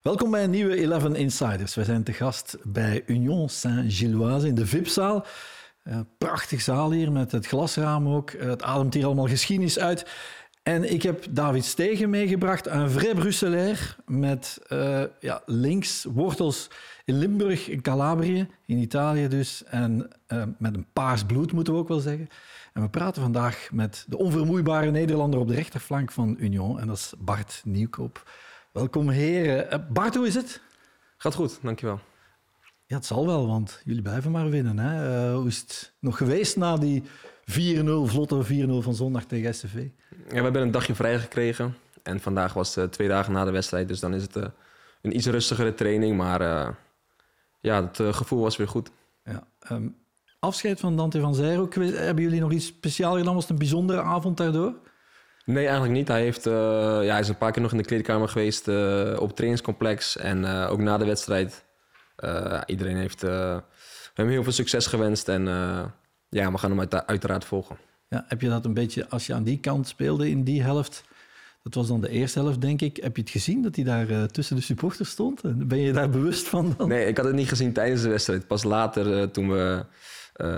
Welkom bij een nieuwe Eleven Insiders. Wij zijn te gast bij Union Saint-Gilloise in de VIP-zaal. Uh, prachtig zaal hier met het glasraam ook. Uh, het ademt hier allemaal geschiedenis uit. En ik heb David Stegen meegebracht, een vrai Brusselair met uh, ja, links wortels in Limburg, in Calabrië, in Italië dus. En met een paars bloed, moeten we ook wel zeggen. En we praten vandaag met de onvermoeibare Nederlander op de rechterflank van Union. En dat is Bart Nieuwkoop. Welkom heren. Eh, Bart, hoe is het? Gaat goed, dankjewel. Ja, het zal wel, want jullie blijven maar winnen. Hè? Uh, hoe is het nog geweest na die 4-0, vlotte 4-0 van zondag tegen SCV? Ja, we hebben een dagje vrij gekregen. En vandaag was het twee dagen na de wedstrijd. Dus dan is het uh, een iets rustigere training. Maar ja, het gevoel was weer goed. Ja, um, afscheid van Dante van Zijro. Hebben jullie nog iets speciaals gedaan? Was het een bijzondere avond daardoor? Nee, eigenlijk niet. Hij, heeft, uh, ja, hij is een paar keer nog in de kleedkamer geweest uh, op het trainingscomplex. En uh, ook na de wedstrijd. iedereen heeft hem heel veel succes gewenst. En ja, we gaan hem uit, uiteraard volgen. Ja, heb je dat een beetje, als je aan die kant speelde in die helft... Dat was dan de eerste helft, denk ik. Heb je het gezien dat hij daar tussen de supporters stond? Ben je daar bewust van dan? Nee, ik had het niet gezien tijdens de wedstrijd. Pas later, toen we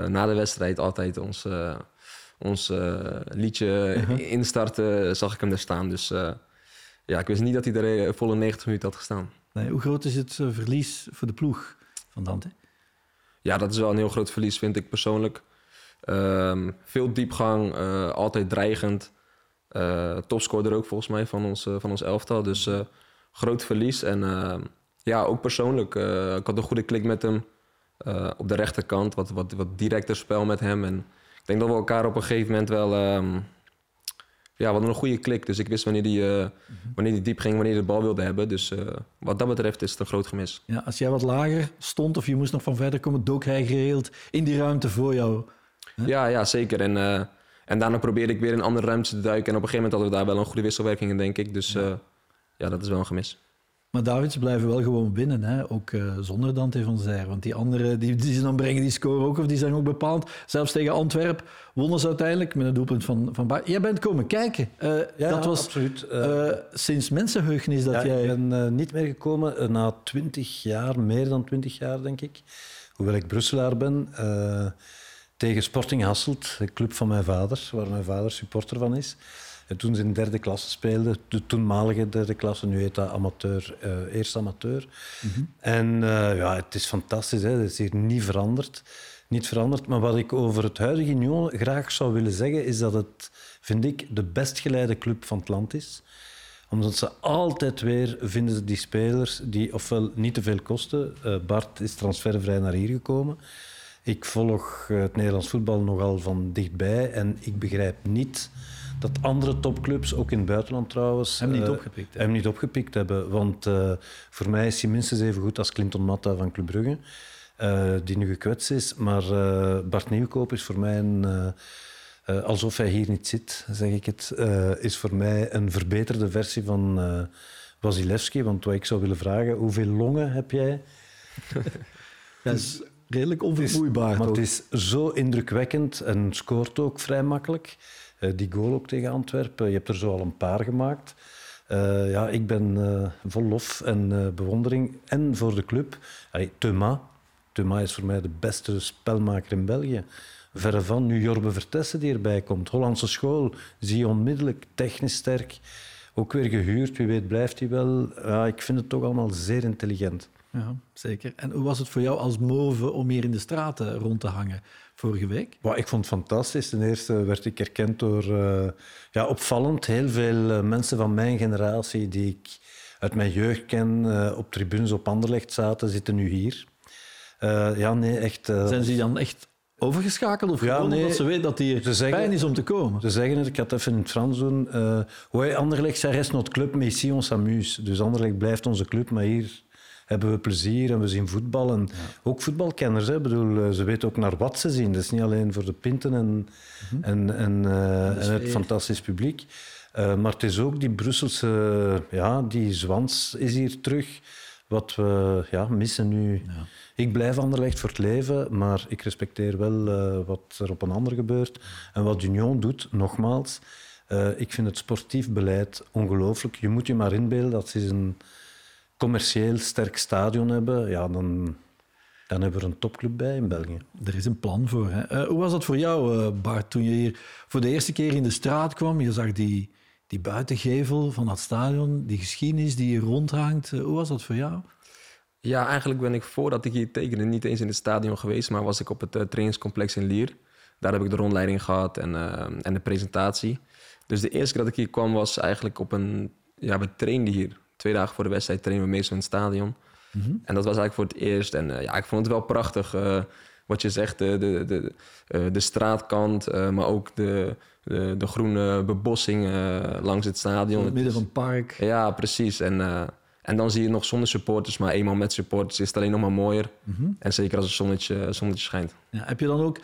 na de wedstrijd altijd ons ons uh, liedje uh-huh. instarten, zag ik hem daar staan. Dus uh, ja, ik wist niet dat hij er eh, volle 90 minuten had gestaan. Nee, hoe groot is het verlies voor de ploeg van Dante? Ja, dat is wel een heel groot verlies, vind ik persoonlijk. Um, veel diepgang, altijd dreigend. topscorer ook volgens mij van ons, van ons elftal. Dus groot verlies. En ja, ook persoonlijk. ik had een goede klik met hem op de rechterkant. Wat, wat, wat directer spel met hem. En ik denk dat we elkaar op een gegeven moment wel... Um, ja, we hadden een goede klik. Dus ik wist wanneer die, uh, wanneer die diep ging, wanneer hij de bal wilde hebben. Dus uh, wat dat betreft is het een groot gemis. Ja, als jij wat lager stond of je moest nog van verder komen, dook hij geregeld in die ruimte voor jou? Ja, ja, zeker. En, uh, en daarna probeerde ik weer in een andere ruimte te duiken. En op een gegeven moment hadden we daar wel een goede wisselwerking in, denk ik. Dus ja, ja dat is wel een gemis. Maar Davids blijven wel gewoon winnen, hè? ook uh, zonder Dante van Zijr. Want die anderen die, die ze dan brengen, die scoren ook, of die zijn ook bepaald. Zelfs tegen Antwerp wonnen ze uiteindelijk met een doelpunt van, van Bar. Jij bent komen kijken. Uh, ja, dat was absoluut. Uh, sinds mensenheugenis dat ja, jij... Ik ben niet meer gekomen na twintig jaar, meer dan twintig jaar denk ik. Hoewel ik Brusselaar ben. tegen Sporting Hasselt, de club van mijn vader, waar mijn vader supporter van is. En toen ze in derde klasse speelden, de toenmalige derde klasse, nu heet dat amateur, uh, eerst amateur. Mm -hmm. En uh, ja, het is fantastisch, hè. het is hier niet veranderd. Niet veranderd. Maar wat ik over het huidige Union graag zou willen zeggen, is dat het, vind ik, de best geleide club van het land is omdat ze altijd weer vinden ze die spelers die ofwel niet te veel kosten. Uh, Bart is transfervrij naar hier gekomen. Ik volg het Nederlands voetbal nogal van dichtbij en ik begrijp niet dat andere topclubs, ook in het buitenland trouwens, hem niet, uh, opgepikt, hem niet opgepikt hebben. Want uh, voor mij is hij minstens even goed als Clinton Matta van Club Brugge, uh, die nu gekwetst is. Maar Bart Nieuwkoop is voor mij een... alsof hij hier niet zit, zeg ik het, is voor mij een verbeterde versie van Wasilewski. Want wat ik zou willen vragen, hoeveel longen heb jij? dat is redelijk onvermoeibaar. Maar het is zo indrukwekkend en scoort ook vrij makkelijk. Uh, die goal ook tegen Antwerpen. Je hebt er zo al een paar gemaakt. Uh, ja, ik ben uh, vol lof en bewondering. En voor de club. Hey. Thuma is voor mij de beste spelmaker in België. Verre van. Nu Jorbe Vertessen die erbij komt. Hollandse school. Zie je onmiddellijk. Technisch sterk. Ook weer gehuurd. Wie weet blijft hij wel. Ja, ik vind het toch allemaal zeer intelligent. Ja, zeker. En hoe was het voor jou als move om hier in de straten rond te hangen vorige week? Ik vond het fantastisch. Ten eerste werd ik erkend door, uh, ja, opvallend, heel veel uh, mensen van mijn generatie die ik uit mijn jeugd ken, uh, op tribunes op Anderlecht zaten, zitten nu hier. ja, nee, echt... Zijn ze dan echt overgeschakeld of ja, nee, omdat ze weten dat ze zeggen, fijn is om te komen? Ze zeggen het, ik had het even in het Frans doen. Uh, Anderlecht, ça reste notre club, mais ici on s'amuse. Dus Anderlecht blijft onze club, maar hier hebben we plezier en we zien voetbal. En Ook voetbalkenners, hè. Bedoel, eh, ze weten ook naar wat ze zien. Dat is niet alleen voor de pinten en, mm -hmm. en, en, uh, en, het fantastisch publiek. Uh, maar het is ook die Brusselse, ja, die zwans is hier terug. Wat we ja, missen nu. Ja. Ik blijf Anderlecht voor het leven, maar ik respecteer wel uh, wat er op een ander gebeurt. En wat Union doet, nogmaals. Uh, ik vind het sportief beleid ongelooflijk. Je moet je maar inbeelden dat ze een commercieel sterk stadion hebben, ja, dan, dan hebben we er een topclub bij in België. Er is een plan voor. Hè? Eh, hoe was dat voor jou, eh, Bart, toen je hier voor de eerste keer in de straat kwam? Je zag die, die buitengevel van dat stadion, die geschiedenis die hier rondhangt. Eh, hoe was dat voor jou? Ja, eigenlijk ben ik voordat ik hier tekende niet eens in het stadion geweest, maar was ik op het trainingscomplex in Lier. Daar heb ik de rondleiding gehad en, en de presentatie. Dus de eerste keer dat ik hier kwam was eigenlijk op een... Ja, we trainden hier. Twee dagen voor de wedstrijd trainen we meestal in het stadion. En dat was eigenlijk voor het eerst. En eh, ja, ik vond het wel prachtig. eh, wat je zegt, de, de, de, eh, de straatkant, maar ook de, de, de groene bebossing langs het stadion. In het midden van het park. ja, precies. En, en dan zie je nog zonder supporters, maar eenmaal met supporters is het alleen nog maar mooier. En zeker als het zonnetje, zonnetje schijnt. Ja, heb je dan ook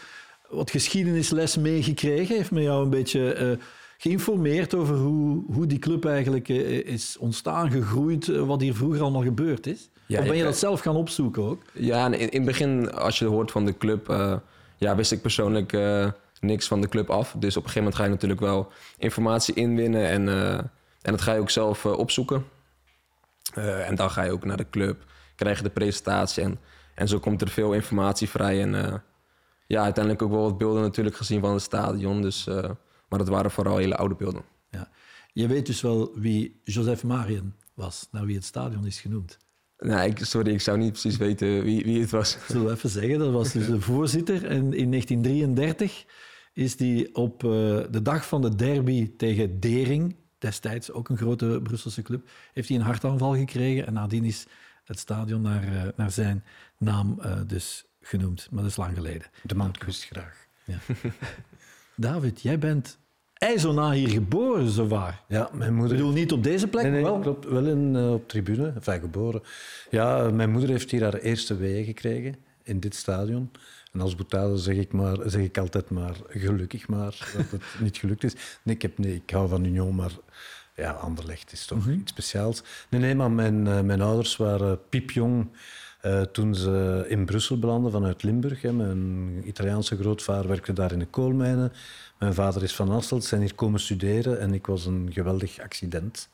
wat geschiedenisles meegekregen? Heeft men jou een beetje geïnformeerd over hoe, hoe die club eigenlijk eh, is ontstaan, gegroeid, eh, wat hier vroeger allemaal gebeurd is? Ja, of ben je dat zelf gaan opzoeken ook? Ja, in, in het begin, als je hoort van de club, eh, ja, wist ik persoonlijk niks van de club af. Dus op een gegeven moment ga je natuurlijk wel informatie inwinnen en, en dat ga je ook zelf opzoeken. En dan ga je ook naar de club, krijg je de presentatie en, en zo komt er veel informatie vrij. En ja, uiteindelijk ook wel wat beelden natuurlijk gezien van het stadion. Dus, maar dat waren vooral hele oude beelden. Ja. Je weet dus wel wie Joseph Marien was, naar wie het stadion is genoemd. Nou, ik, sorry, ik zou niet precies weten wie, wie het was. Zullen we even zeggen, dat was dus de voorzitter. En in 1933 is die op eh, de dag van de derby tegen Dering, destijds ook een grote Brusselse club, heeft hij een hartaanval gekregen. En nadien is het stadion naar, eh, naar zijn naam eh, dus genoemd. Maar dat is lang geleden. De man kust graag. David, jij bent ijzona hier geboren, zowaar. Ja, mijn Ik moeder... bedoel, niet op deze plek, Nee, nee, maar wel. klopt. Wel in, eh, op tribune, enfin geboren. Ja, mijn moeder heeft hier haar eerste weeën gekregen in dit stadion. En als boetade zeg ik, maar, zeg ik altijd maar gelukkig maar dat het niet gelukt is. Nee, ik, heb, nee, ik hou van Union, maar ja, Anderlecht is toch iets speciaals. Nee, nee, maar mijn, eh, mijn ouders waren piepjong eh, toen ze in Brussel belanden vanuit Limburg. Hè. Mijn Italiaanse grootvader werkte daar in de koolmijnen. Mijn vader is van Asselt, zijn hier komen studeren en ik was een geweldig accident.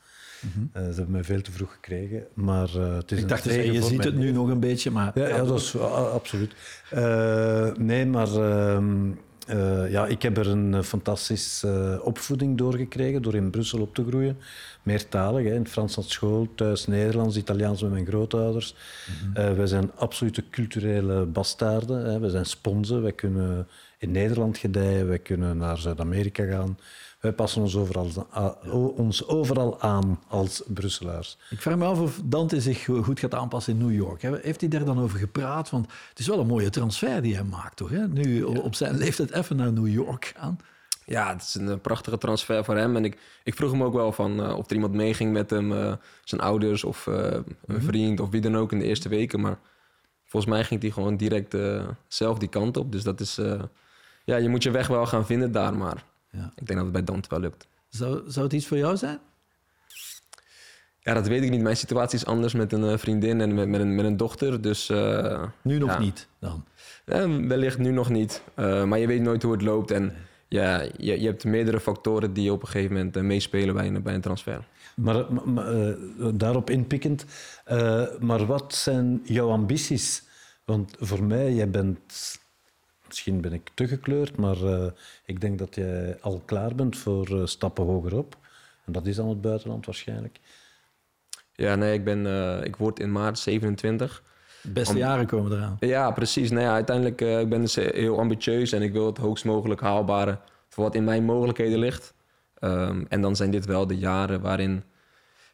Eh, ze hebben mij veel te vroeg gekregen, maar eh, het is Ik dacht, dus, je ziet het nu nog een beetje, maar... ja, ja, dat is absoluut. Nee, maar eh, ja, ik heb er een eh, fantastische eh, opvoeding doorgekregen door in Brussel op te groeien. Meertalig, hè, in het Frans aan school, thuis Nederlands, Italiaans met mijn grootouders. Eh, wij zijn absolute culturele bastaarden. Hè. We zijn sponsen. Wij kunnen in Nederland gedijen, wij kunnen naar Zuid-Amerika gaan. Wij passen ons overal, a- o- ons overal aan als Brusselaars. Ik vraag me af of Dante zich goed gaat aanpassen in New York. Heeft hij daar dan over gepraat? Want het is wel een mooie transfer die hij maakt, toch? Hè? Nu op zijn leeftijd even naar New York gaan. Ja, het is een eh, prachtige transfer voor hem. En ik, ik vroeg hem ook wel van eh, of er iemand meeging met hem, eh, zijn ouders of eh, een vriend of wie dan ook in de eerste weken. Maar volgens mij ging hij gewoon direct eh, zelf die kant op. Dus dat is, eh, ja, je moet je weg wel gaan vinden daar. Maar Ja. ik denk dat het bij Dante wel lukt. Zou, zou het iets voor jou zijn? Ja, dat weet ik niet. Mijn situatie is anders met een eh, vriendin en met, met, een, met een dochter. Dus eh, Nu nog Ja. niet dan. eh, wellicht nu nog niet. Maar je weet nooit hoe het loopt. En ja, je, je hebt meerdere factoren die op een gegeven moment meespelen bij een, bij een transfer. Maar, maar- daarop inpikkend, maar wat zijn jouw ambities? Want voor mij, jij bent, misschien ben ik te gekleurd, maar eh, ik denk dat jij al klaar bent voor eh, stappen hogerop. En dat is dan het buitenland waarschijnlijk. Ja, nee, ik, ben, eh, ik word in maart 27. De beste Om- jaren komen eraan. Ja, precies. Nou ja, uiteindelijk uh, ik ben dus heel ambitieus en ik wil het hoogst mogelijk haalbare voor wat in mijn mogelijkheden ligt. Um, en dan zijn dit wel de jaren waarin,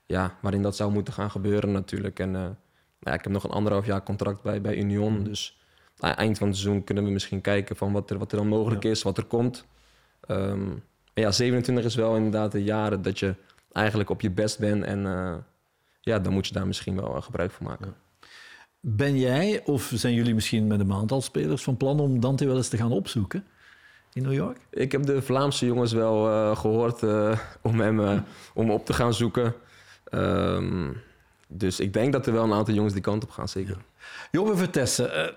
ja, waarin dat zou moeten gaan gebeuren natuurlijk. En uh, ja, ik heb nog een anderhalf jaar contract bij, bij Union. Dus nou, eind van het seizoen kunnen we misschien kijken van wat er, wat er dan mogelijk Ja. is, wat er komt. Um, maar ja, 27 is wel inderdaad de jaren dat je eigenlijk op je best bent. En uh, ja, dan moet je daar misschien wel gebruik van maken. Ja. Ben jij, of zijn jullie misschien met een aantal spelers van plan om Dante wel eens te gaan opzoeken in New York? Ik heb de Vlaamse jongens wel uh, gehoord uh, om hem uh, om op te gaan zoeken. Um, dus ik denk dat er wel een aantal jongens die kant op gaan, zeker. Ja. Joppe Vertessen,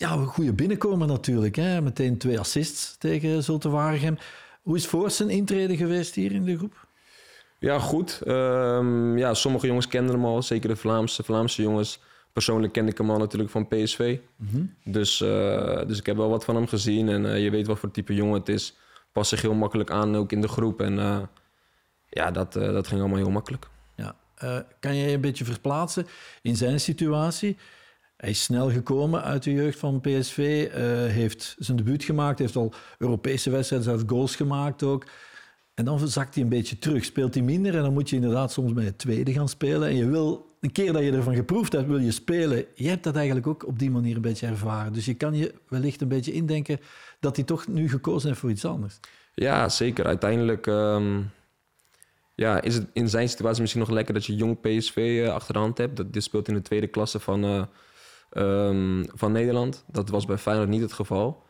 ja, een goede binnenkomer natuurlijk. Hè? Meteen twee assists tegen Zulte Waregem. Hoe is voor zijn intrede geweest hier in de groep? Ja, goed. Ehm, ja, sommige jongens kenden hem al, zeker de Vlaamse, Vlaamse jongens. Persoonlijk kende ik hem al natuurlijk van PSV. dus, eh, dus ik heb wel wat van hem gezien en eh, je weet wat voor type jongen het is. Past zich heel makkelijk aan, ook in de groep. En eh, ja, dat, dat ging allemaal heel makkelijk. Ja. Kan jij je een beetje verplaatsen in zijn situatie? Hij is snel gekomen uit de jeugd van PSV, eh, heeft zijn debuut gemaakt, heeft al Europese wedstrijden, zelfs goals gemaakt ook. En dan zakt hij een beetje terug, speelt hij minder en dan moet je inderdaad soms bij het tweede gaan spelen. En je wil, een keer dat je ervan geproefd hebt, wil je spelen. Je hebt dat eigenlijk ook op die manier een beetje ervaren. Dus je kan je wellicht een beetje indenken dat hij toch nu gekozen heeft voor iets anders. Ja, zeker. Uiteindelijk ehm, ja, is het in zijn situatie misschien nog lekker dat je jong PSV eh, achter de hand hebt. Dat, dit speelt in de tweede klasse van, eh, ehm, van Nederland. Dat was bij Feyenoord niet het geval.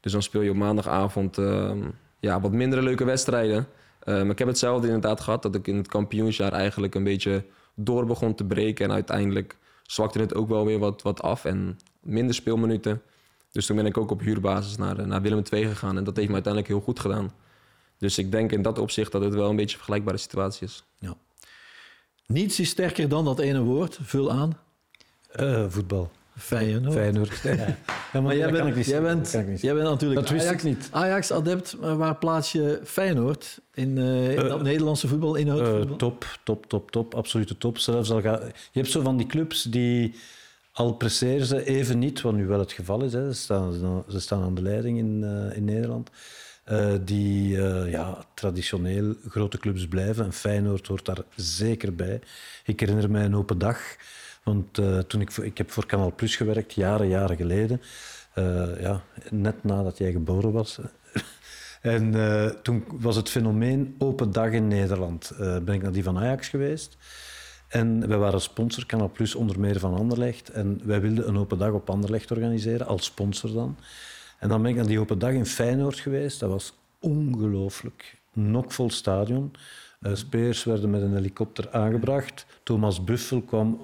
Dus dan speel je op maandagavond ehm, ja, wat mindere leuke wedstrijden. Eh, maar ik heb hetzelfde inderdaad gehad, dat ik in het kampioensjaar eigenlijk een beetje door begon te breken. En uiteindelijk zwakte het ook wel weer wat, wat af en minder speelminuten. Dus toen ben ik ook op huurbasis naar, naar Willem II gegaan. En dat heeft me uiteindelijk heel goed gedaan. Dus ik denk in dat opzicht dat het wel een beetje een vergelijkbare situatie is. Ja. Niets is sterker dan dat ene woord. Vul aan. Eh, voetbal. Feyenoord. Feyenoord. Ja, ja. maar, jij bent, jij, bent, jij bent natuurlijk Dat wist Ajax, ik niet. Ajax-adept. maar Waar plaats je Feyenoord in, eh, in Eh, dat Nederlandse voetbal, inhoud Eh, voetbal? top, top, top, top. Absolute top. Zelfs al ga... Je hebt zo van die clubs die al presteren ze even niet, wat nu wel het geval is. Hè. Ze, staan, ze staan aan de leiding in, in Nederland. Die ja, traditioneel grote clubs blijven. En Feyenoord hoort daar zeker bij. Ik herinner mij een open dag. Want eh, toen ik, ik heb voor Canal Plus gewerkt, jaren, jaren geleden. Eh, ja, net nadat jij geboren was. En eh, toen was het fenomeen Open Dag in Nederland. Ben ik naar die van Ajax geweest. En wij waren sponsor, Canal Plus, onder meer van Anderlecht. En wij wilden een open dag op Anderlecht organiseren, als sponsor dan. En dan ben ik naar die open dag in Feyenoord geweest. Dat was ongelooflijk. Nokvol stadion. Eh speers werden met een helikopter aangebracht. Thomas Buffel kwam,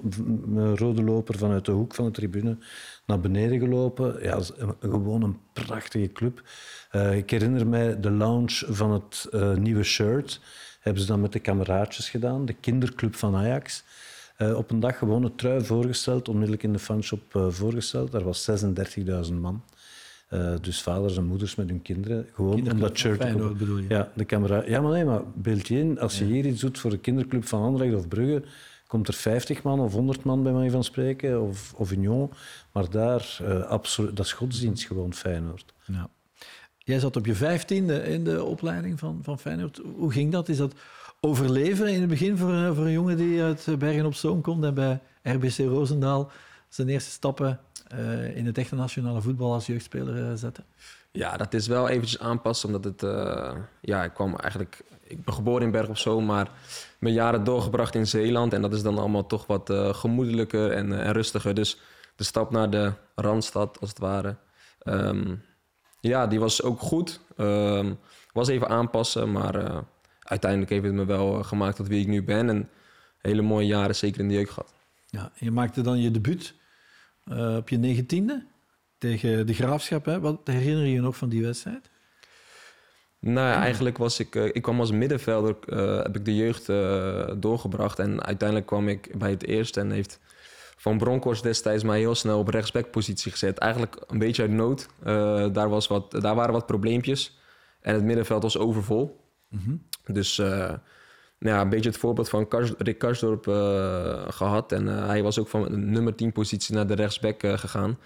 een rode loper vanuit de hoek van de tribune, naar beneden gelopen. Ja, gewoon een prachtige club. Eh, ik herinner mij de launch van het eh, nieuwe shirt. Hebben ze dan met de kameraadjes gedaan, de kinderclub van Ajax. Op een dag gewoon een trui voorgesteld, onmiddellijk in de fanshop voorgesteld. Daar was 36.000 man. Eh, dus vaders en moeders met hun kinderen. Gewoon om dat shirt Feyenoord bedoel je? Ja, de camera. Ja, maar nee, maar beeld je in, als je hier iets doet voor de kinderclub van Anderlecht of Brugge, komt er 50 man of 100 man bij mij van spreken, of, of Union. Maar daar, eh, absoluut, dat is godsdienst gewoon Feyenoord. Ja. Jij zat op je vijftiende in de opleiding van, van Feyenoord. Hoe ging dat? Is dat overleven in het begin voor, een- voor een jongen die uit Bergen op Zoom komt en bij RBC Roosendaal zijn eerste stappen eh, in het echte nationale voetbal als jeugdspeler eh, zette? Ja, dat is wel eventjes aanpassen, omdat het... eh, ja, ik kwam eigenlijk... Ik ben geboren in Berg op Zoom, maar mijn jaren doorgebracht in Zeeland. En dat is dan allemaal toch wat gemoedelijker en, en rustiger. Dus de stap naar de Randstad, als het ware... ehm, ja, die was ook goed. Ehm, was even aanpassen, maar uiteindelijk heeft het me wel gemaakt tot wie ik nu ben. En hele mooie jaren, zeker in de jeugd gehad. Ja, je maakte dan je debuut eh, op je negentiende tegen de Graafschap. Hè? Wat herinner je je nog van die wedstrijd? Nou ja, eigenlijk was ik... eh, ik kwam als middenvelder, eh, heb ik de jeugd doorgebracht. En uiteindelijk kwam ik bij het eerste en heeft Van Bronckhorst destijds mij heel snel op rechtsbackpositie gezet. Eigenlijk een beetje uit nood. Daar, was wat, daar waren wat probleempjes. En het middenveld was overvol. Dus eh, nou ja, een beetje het voorbeeld van Kars, Rick Karsdorp eh, gehad. En eh, hij was ook van de nummer 10 positie naar de rechtsback eh, gegaan.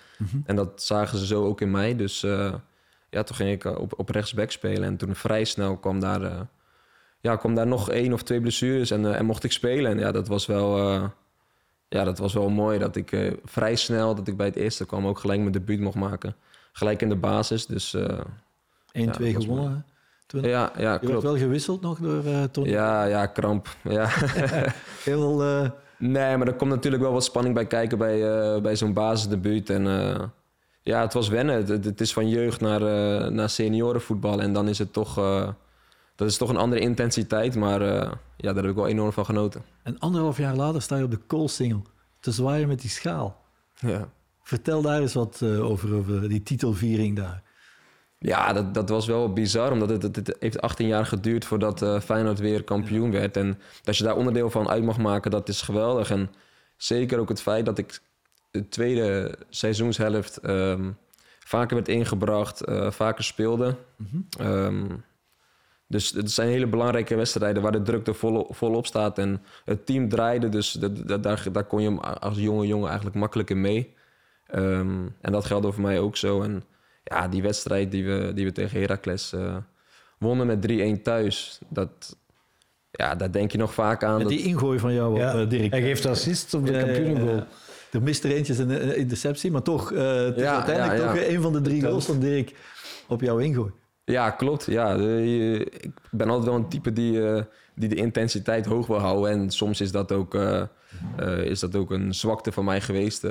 En dat zagen ze zo ook in mij. Dus ja, toen ging ik op, op rechtsback spelen. En toen vrij snel kwam daar, ja, kwam daar nog één of twee blessures en, en mocht ik spelen. En ja, dat was wel, ja, dat was wel mooi dat ik vrij snel, dat ik bij het eerste kwam, ook gelijk mijn debuut mocht maken. Gelijk in de basis. Dus eh, 1-2 dat was gewonnen. Toen, ja, ja, je werd klopt. wel gewisseld nog door eh Tony. Ja, ja, kramp. Ja. Heel, eh, Nee, maar er komt natuurlijk wel wat spanning bij kijken bij, eh, bij zo'n basisdebuut. En ja, het was wennen. Het, het is van jeugd naar, naar seniorenvoetbal. En dan is het toch, dat is toch een andere intensiteit. Maar ja, daar heb ik wel enorm van genoten. en anderhalf jaar later sta je op de koolsingel te zwaaien met die schaal. Ja. Vertel daar eens wat over, over die titelviering daar. Ja, dat, dat was wel bizar, omdat het, het, het heeft 18 jaar geduurd voordat eh Feyenoord weer kampioen werd. En dat je daar onderdeel van uit mag maken, dat is geweldig. En zeker ook het feit dat ik de tweede seizoenshelft ehm, vaker werd ingebracht, eh, vaker speelde. Ehm, dus het zijn hele belangrijke wedstrijden waar de druk er vol, volop staat. En het team draaide, dus dat, dat- daar, daar kon je als jonge jongen eigenlijk makkelijker mee. Ehm, en dat geldde voor mij ook zo. En ja, die wedstrijd die we, die we tegen Heracles eh, wonnen met 3-1 thuis, dat, ja, daar denk je nog vaak aan. Met Dat, die ingooi van jou, Ja, eh, Dirk. Hij geeft assist op de Ja, kampioenengoal. Er mist er eentje in de interceptie, maar toch, eh, het is Ja, uiteindelijk ja, ja. toch een van de drie goals van Dirk op jouw ingooi. Ja, klopt. Ja, ik ben altijd wel een type die, eh, die de intensiteit hoog wil houden. En soms is dat ook, eh, eh, is dat ook een zwakte van mij geweest.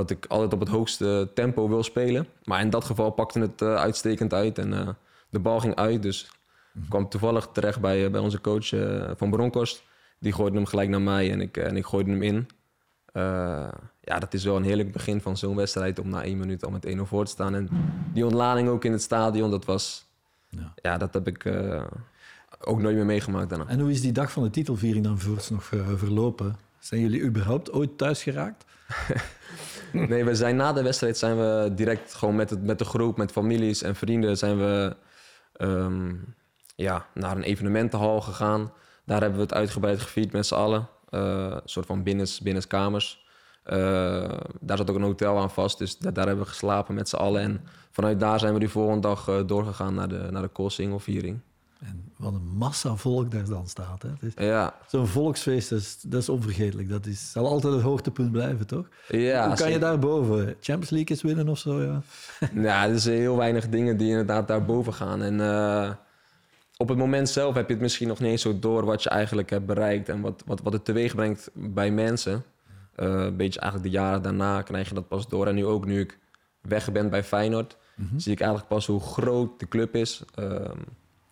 Dat ik altijd op het hoogste tempo wil spelen. Maar in dat geval pakte het eh, uitstekend uit. En eh, de bal ging uit. Dus ik kwam toevallig terecht bij, eh, bij onze coach van Bronkhorst. Die gooide hem gelijk naar mij en ik, en ik gooide hem in. Ja, dat is wel een heerlijk begin van zo'n wedstrijd om na één minuut al met 1-0 voor te staan. En die ontlading ook in het stadion, dat was... Ja. Ja, dat heb ik ook nooit meer meegemaakt daarna. En hoe is die dag van de titelviering dan voorts nog verlopen? Zijn jullie überhaupt ooit thuis geraakt? Nee, we zijn na de wedstrijd zijn we direct gewoon met, met de groep, met families en vrienden, zijn we ehm, ja, naar een evenementenhal gegaan. Daar hebben we het uitgebreid gevierd met z'n allen. Eh, een soort van binnens, binnenskamers. Eh, daar zat ook een hotel aan vast, dus da- daar hebben we geslapen met z'n allen. En vanuit daar zijn we die volgende dag eh, doorgegaan naar de, naar de Koolsingelviering. En wat een massa volk daar dan staat. Hè? Is- Ja, Zo'n volksfeest, dat is, dat is onvergetelijk. Dat is, zal altijd het hoogtepunt blijven, toch? ja Hoe kan je zeker. daar boven? Champions League is winnen of zo? Ja. Ja, er zijn heel weinig dingen die inderdaad daarboven gaan. En eh, op het moment zelf heb je het misschien nog niet eens zo door wat je eigenlijk hebt bereikt en wat, wat, wat het teweeg brengt bij mensen. Eh, een beetje eigenlijk de jaren daarna krijg je dat pas door. En nu ook, nu ik weg ben bij Feyenoord, zie ik eigenlijk pas hoe groot de club is.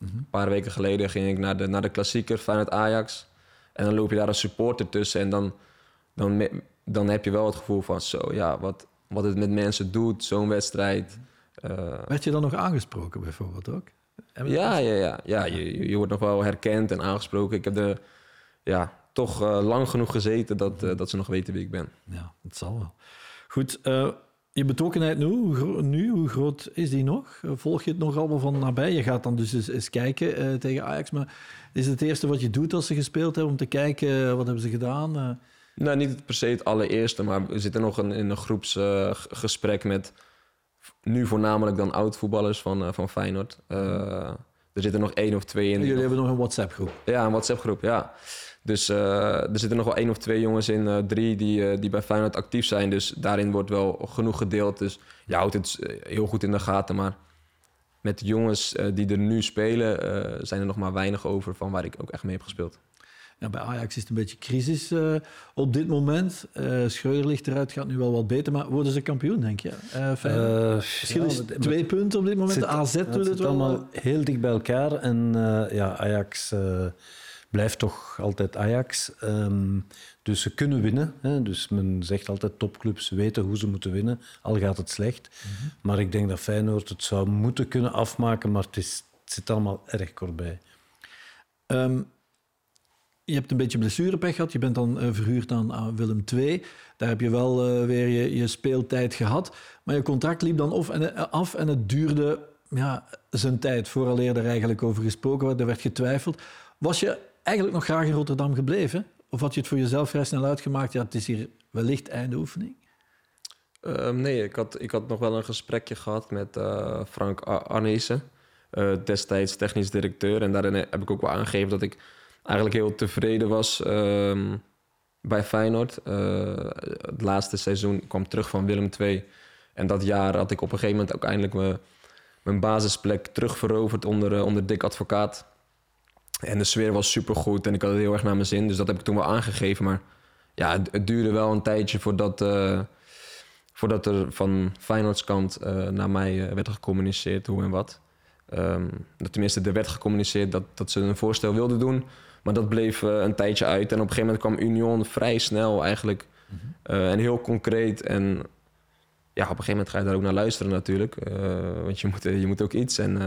Ehm, Een paar weken geleden ging ik naar de, naar de klassieker Feyenoord-Ajax. En dan loop je daar als supporter tussen en dan, dan, dan heb je wel het gevoel van zo, ja, wat, wat het met mensen doet, zo'n wedstrijd. Eh, Werd je dan nog aangesproken bijvoorbeeld ook? ja, ja, ja. ja je, je- wordt nog wel herkend en aangesproken. Ik heb er ja, toch eh, lang genoeg gezeten dat, eh, dat ze nog weten wie ik ben. Ja, dat zal wel. Goed, je betrokkenheid nu hoe, nu, hoe groot is die nog? Volg je het nog allemaal van nabij? Je gaat dan dus eens, eens kijken eh, tegen Ajax, maar is het eerste wat je doet als ze gespeeld hebben om te kijken eh, wat hebben ze gedaan? Eh, Nou, niet per se het allereerste, maar we zitten nog een, in een groepsgesprek met nu voornamelijk dan oud-voetballers van, van Feyenoord. Er zitten nog één of twee in. jullie nog- hebben nog een WhatsApp-groep. Ja, een WhatsApp-groep, ja. Dus eh, er zitten nog wel één of twee jongens in, eh, drie, die, eh, die bij Feyenoord actief zijn. Dus daarin wordt wel genoeg gedeeld. Dus je houdt het heel goed in de gaten. Maar met de jongens eh, die er nu spelen, eh, zijn er nog maar weinig over van waar ik ook echt mee heb gespeeld. Ja, bij Ajax is het een beetje crisis eh, op dit moment. Eh Schreuder ligt eruit, gaat nu wel wat beter, maar worden ze kampioen, denk je? Feyenoord? Verschil ja, is twee punten op dit moment. zit- AZ doet het het zit wel. allemaal heel dicht bij elkaar. En eh, ja, Ajax eh, blijft toch altijd Ajax. Ehm, dus ze kunnen winnen. Hè. Dus men zegt altijd topclubs weten hoe ze moeten winnen, al gaat het slecht. Maar ik denk dat Feyenoord het zou moeten kunnen afmaken, maar het, is, het zit allemaal erg kort bij. Ehm, je hebt een beetje blessurepech gehad. Je bent dan eh, verhuurd aan, aan Willem II. Daar heb je wel eh, weer je, je speeltijd gehad. Maar je contract liep dan af en, eh, af en het duurde ja, zijn tijd. Vooraleer er eigenlijk over gesproken werd. Er werd getwijfeld. Was je eigenlijk nog graag in Rotterdam gebleven? Of had je het voor jezelf vrij snel uitgemaakt? Ja, het is hier wellicht einde oefening. Ehm, nee, ik had, ik had nog wel een gesprekje gehad met eh, Frank Ar- Arnezen, eh, destijds technisch directeur. En daarin heb ik ook wel aangegeven dat ik eigenlijk heel tevreden was ehm, bij Feyenoord. Eh, het laatste seizoen kwam terug van Willem II. En dat jaar had ik op een gegeven moment ook eindelijk mijn, mijn basisplek terugveroverd onder, onder Dick Advocaat. En de sfeer was supergoed en ik had het heel erg naar mijn zin. Dus dat heb ik toen wel aangegeven. Maar ja, het, het duurde wel een tijdje voordat... eh, voordat er van Feyenoords kant eh, naar mij eh, werd gecommuniceerd hoe en wat. Dat tenminste, er werd gecommuniceerd dat, dat ze een voorstel wilden doen. Maar dat bleef een tijdje uit. En op een gegeven moment kwam Union vrij snel eigenlijk. eh, en heel concreet. En ja, op een gegeven moment ga je daar ook naar luisteren natuurlijk. Want je moet, je moet ook iets. En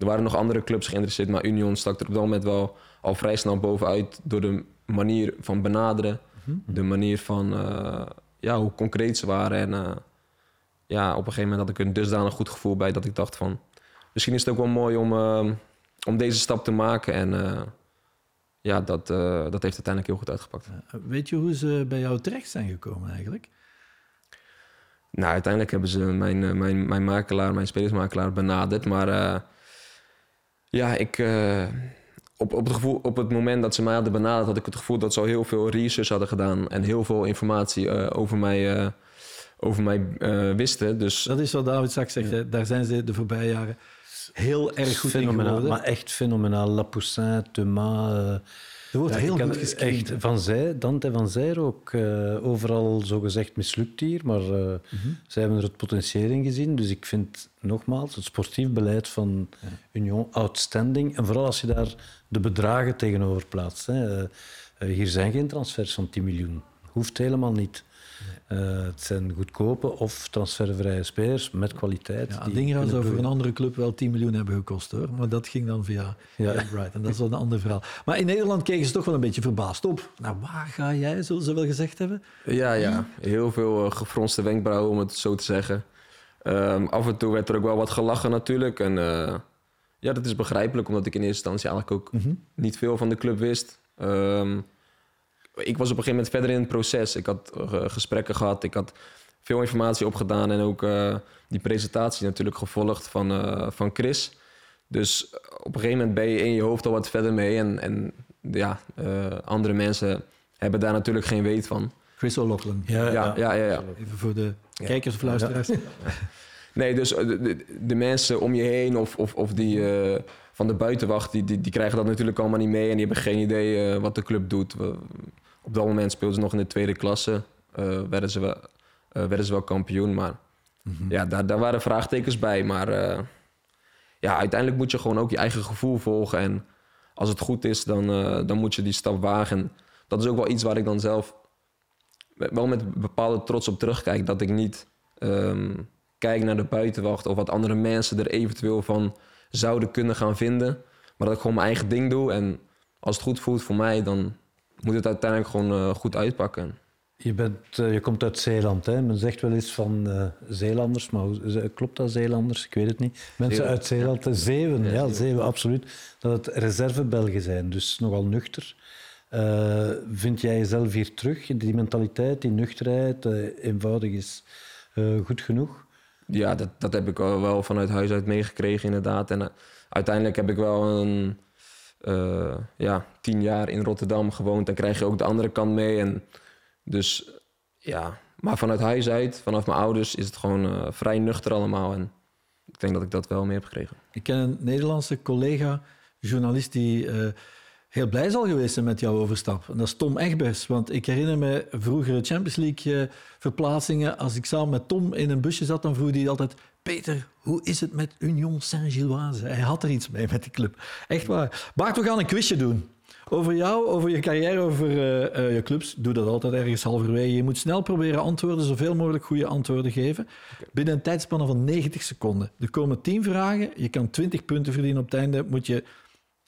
er waren nog andere clubs geïnteresseerd, maar Union stak er op dat moment wel al vrij snel bovenuit door de manier van benaderen, de manier van eh, ja, hoe concreet ze waren. En eh, ja, op een gegeven moment had ik een dusdanig goed gevoel bij dat ik dacht van, misschien is het ook wel mooi om, eh, om deze stap te maken. En eh, ja, dat, dat heeft uiteindelijk heel goed uitgepakt. Weet je hoe ze bij jou terecht zijn gekomen eigenlijk? Nou, uiteindelijk hebben ze mijn, mijn, mijn makelaar, mijn spelersmakelaar benaderd. Maar ja, ik, eh, op, op, het gevoel, op het moment dat ze mij hadden benaderd, had ik het gevoel dat ze al heel veel research hadden gedaan en heel veel informatie eh, over mij, eh, over mij eh, wisten. Dus Dat is wat David straks zegt. Hè. Daar zijn ze de voorbije jaren heel erg goed in fenomenaal, geworden. maar echt fenomenaal. Lapoussin, Thomas. Er wordt ja, heel goed gescreend. Echt, van zij, Dante van Zijr ook. eh, overal zogezegd mislukt hier, maar eh, zij hebben er het potentieel in gezien. Dus ik vind nogmaals het sportief beleid van Union outstanding. En vooral als je daar de bedragen tegenover plaatst. Hè. Eh, hier zijn geen transfers van 10 miljoen. Hoeft helemaal niet. Eh, het zijn goedkope of transfervrije spelers met kwaliteit. Ja, die Dingra zou voor een andere club wel 10 miljoen hebben gekost hoor. Maar dat ging dan via Ja. Brighton. Dat is wel een ander verhaal. Maar in Nederland keken ze toch wel een beetje verbaasd op. Nou, waar ga jij, zullen ze wel gezegd hebben? Ja, ja. Heel veel eh, gefronste wenkbrauwen, om het zo te zeggen. Ehm, af en toe werd er ook wel wat gelachen natuurlijk. En eh, ja, dat is begrijpelijk, omdat ik in eerste instantie eigenlijk ook niet veel van de club wist. Ehm, ik was op een gegeven moment verder in het proces. Ik had eh, gesprekken gehad, ik had veel informatie opgedaan en ook eh, die presentatie natuurlijk gevolgd van, eh, van Chris. Dus op een gegeven moment ben je in je hoofd al wat verder mee. En, en ja, eh, andere mensen hebben daar natuurlijk geen weet van. Chris O'Loughlin. Ja, Ja, ja, ja. ja. Even voor de kijkers of luisteraars. Nee, dus de, de, de mensen om je heen of, of, of die eh, van de buitenwacht, die, die, die krijgen dat natuurlijk allemaal niet mee en die hebben geen idee eh, wat de club doet. We- op dat moment speelden ze nog in de tweede klasse, eh, werden, ze wel, eh, werden ze wel kampioen, maar ja, daar, daar waren vraagtekens bij. Maar ja, uiteindelijk moet je gewoon ook je eigen gevoel volgen en als het goed is, dan, dan moet je die stap wagen. En dat is ook wel iets waar ik dan zelf wel met bepaalde trots op terugkijk. Dat ik niet ehm, kijk naar de buitenwacht of wat andere mensen er eventueel van zouden kunnen gaan vinden. Maar dat ik gewoon mijn eigen ding doe. En als het goed voelt voor mij, dan moet het uiteindelijk gewoon eh, goed uitpakken. Je, bent, eh, je komt uit Zeeland. Hè? Men zegt wel eens van eh, Zeelanders, maar hoe- klopt dat Zeelanders? Ik weet het niet. Mensen Zeeuwen. uit Zeeland, eh, Zeeuwen, ja, Zeeuwen, absoluut. Dat het reservebelgen zijn, dus nogal nuchter. Vind jij jezelf hier terug? Die mentaliteit, die nuchterheid, eenvoudig is goed genoeg? Ja, dat, dat heb ik wel vanuit huis uit meegekregen inderdaad. En eh, uiteindelijk heb ik wel een eh, ja, tien jaar in Rotterdam gewoond. Dan krijg je ook de andere kant mee. En dus ja, maar vanuit huis uit, vanaf mijn ouders, is het gewoon eh, vrij nuchter allemaal. En ik denk dat ik dat wel mee heb gekregen. Ik ken een Nederlandse collega, journalist, die heel blij zal geweest zijn met jouw overstap. En dat is Tom Egbers. Want ik herinner me vroegere Champions League eh, verplaatsingen. Als ik samen met Tom in een busje zat, dan vroeg hij altijd... Peter, hoe is het met Union Saint-Gilloise? Hij had er iets mee met die club. Echt waar. Bart, we gaan een quizje doen. Over jou, over je carrière, over eh, eh, je clubs. Doe dat altijd ergens halverwege. Je moet snel proberen antwoorden, zoveel mogelijk goede antwoorden geven. Binnen een tijdspanne van 90 seconden. Er komen 10 vragen. Je kan 20 punten verdienen. Op het einde moet je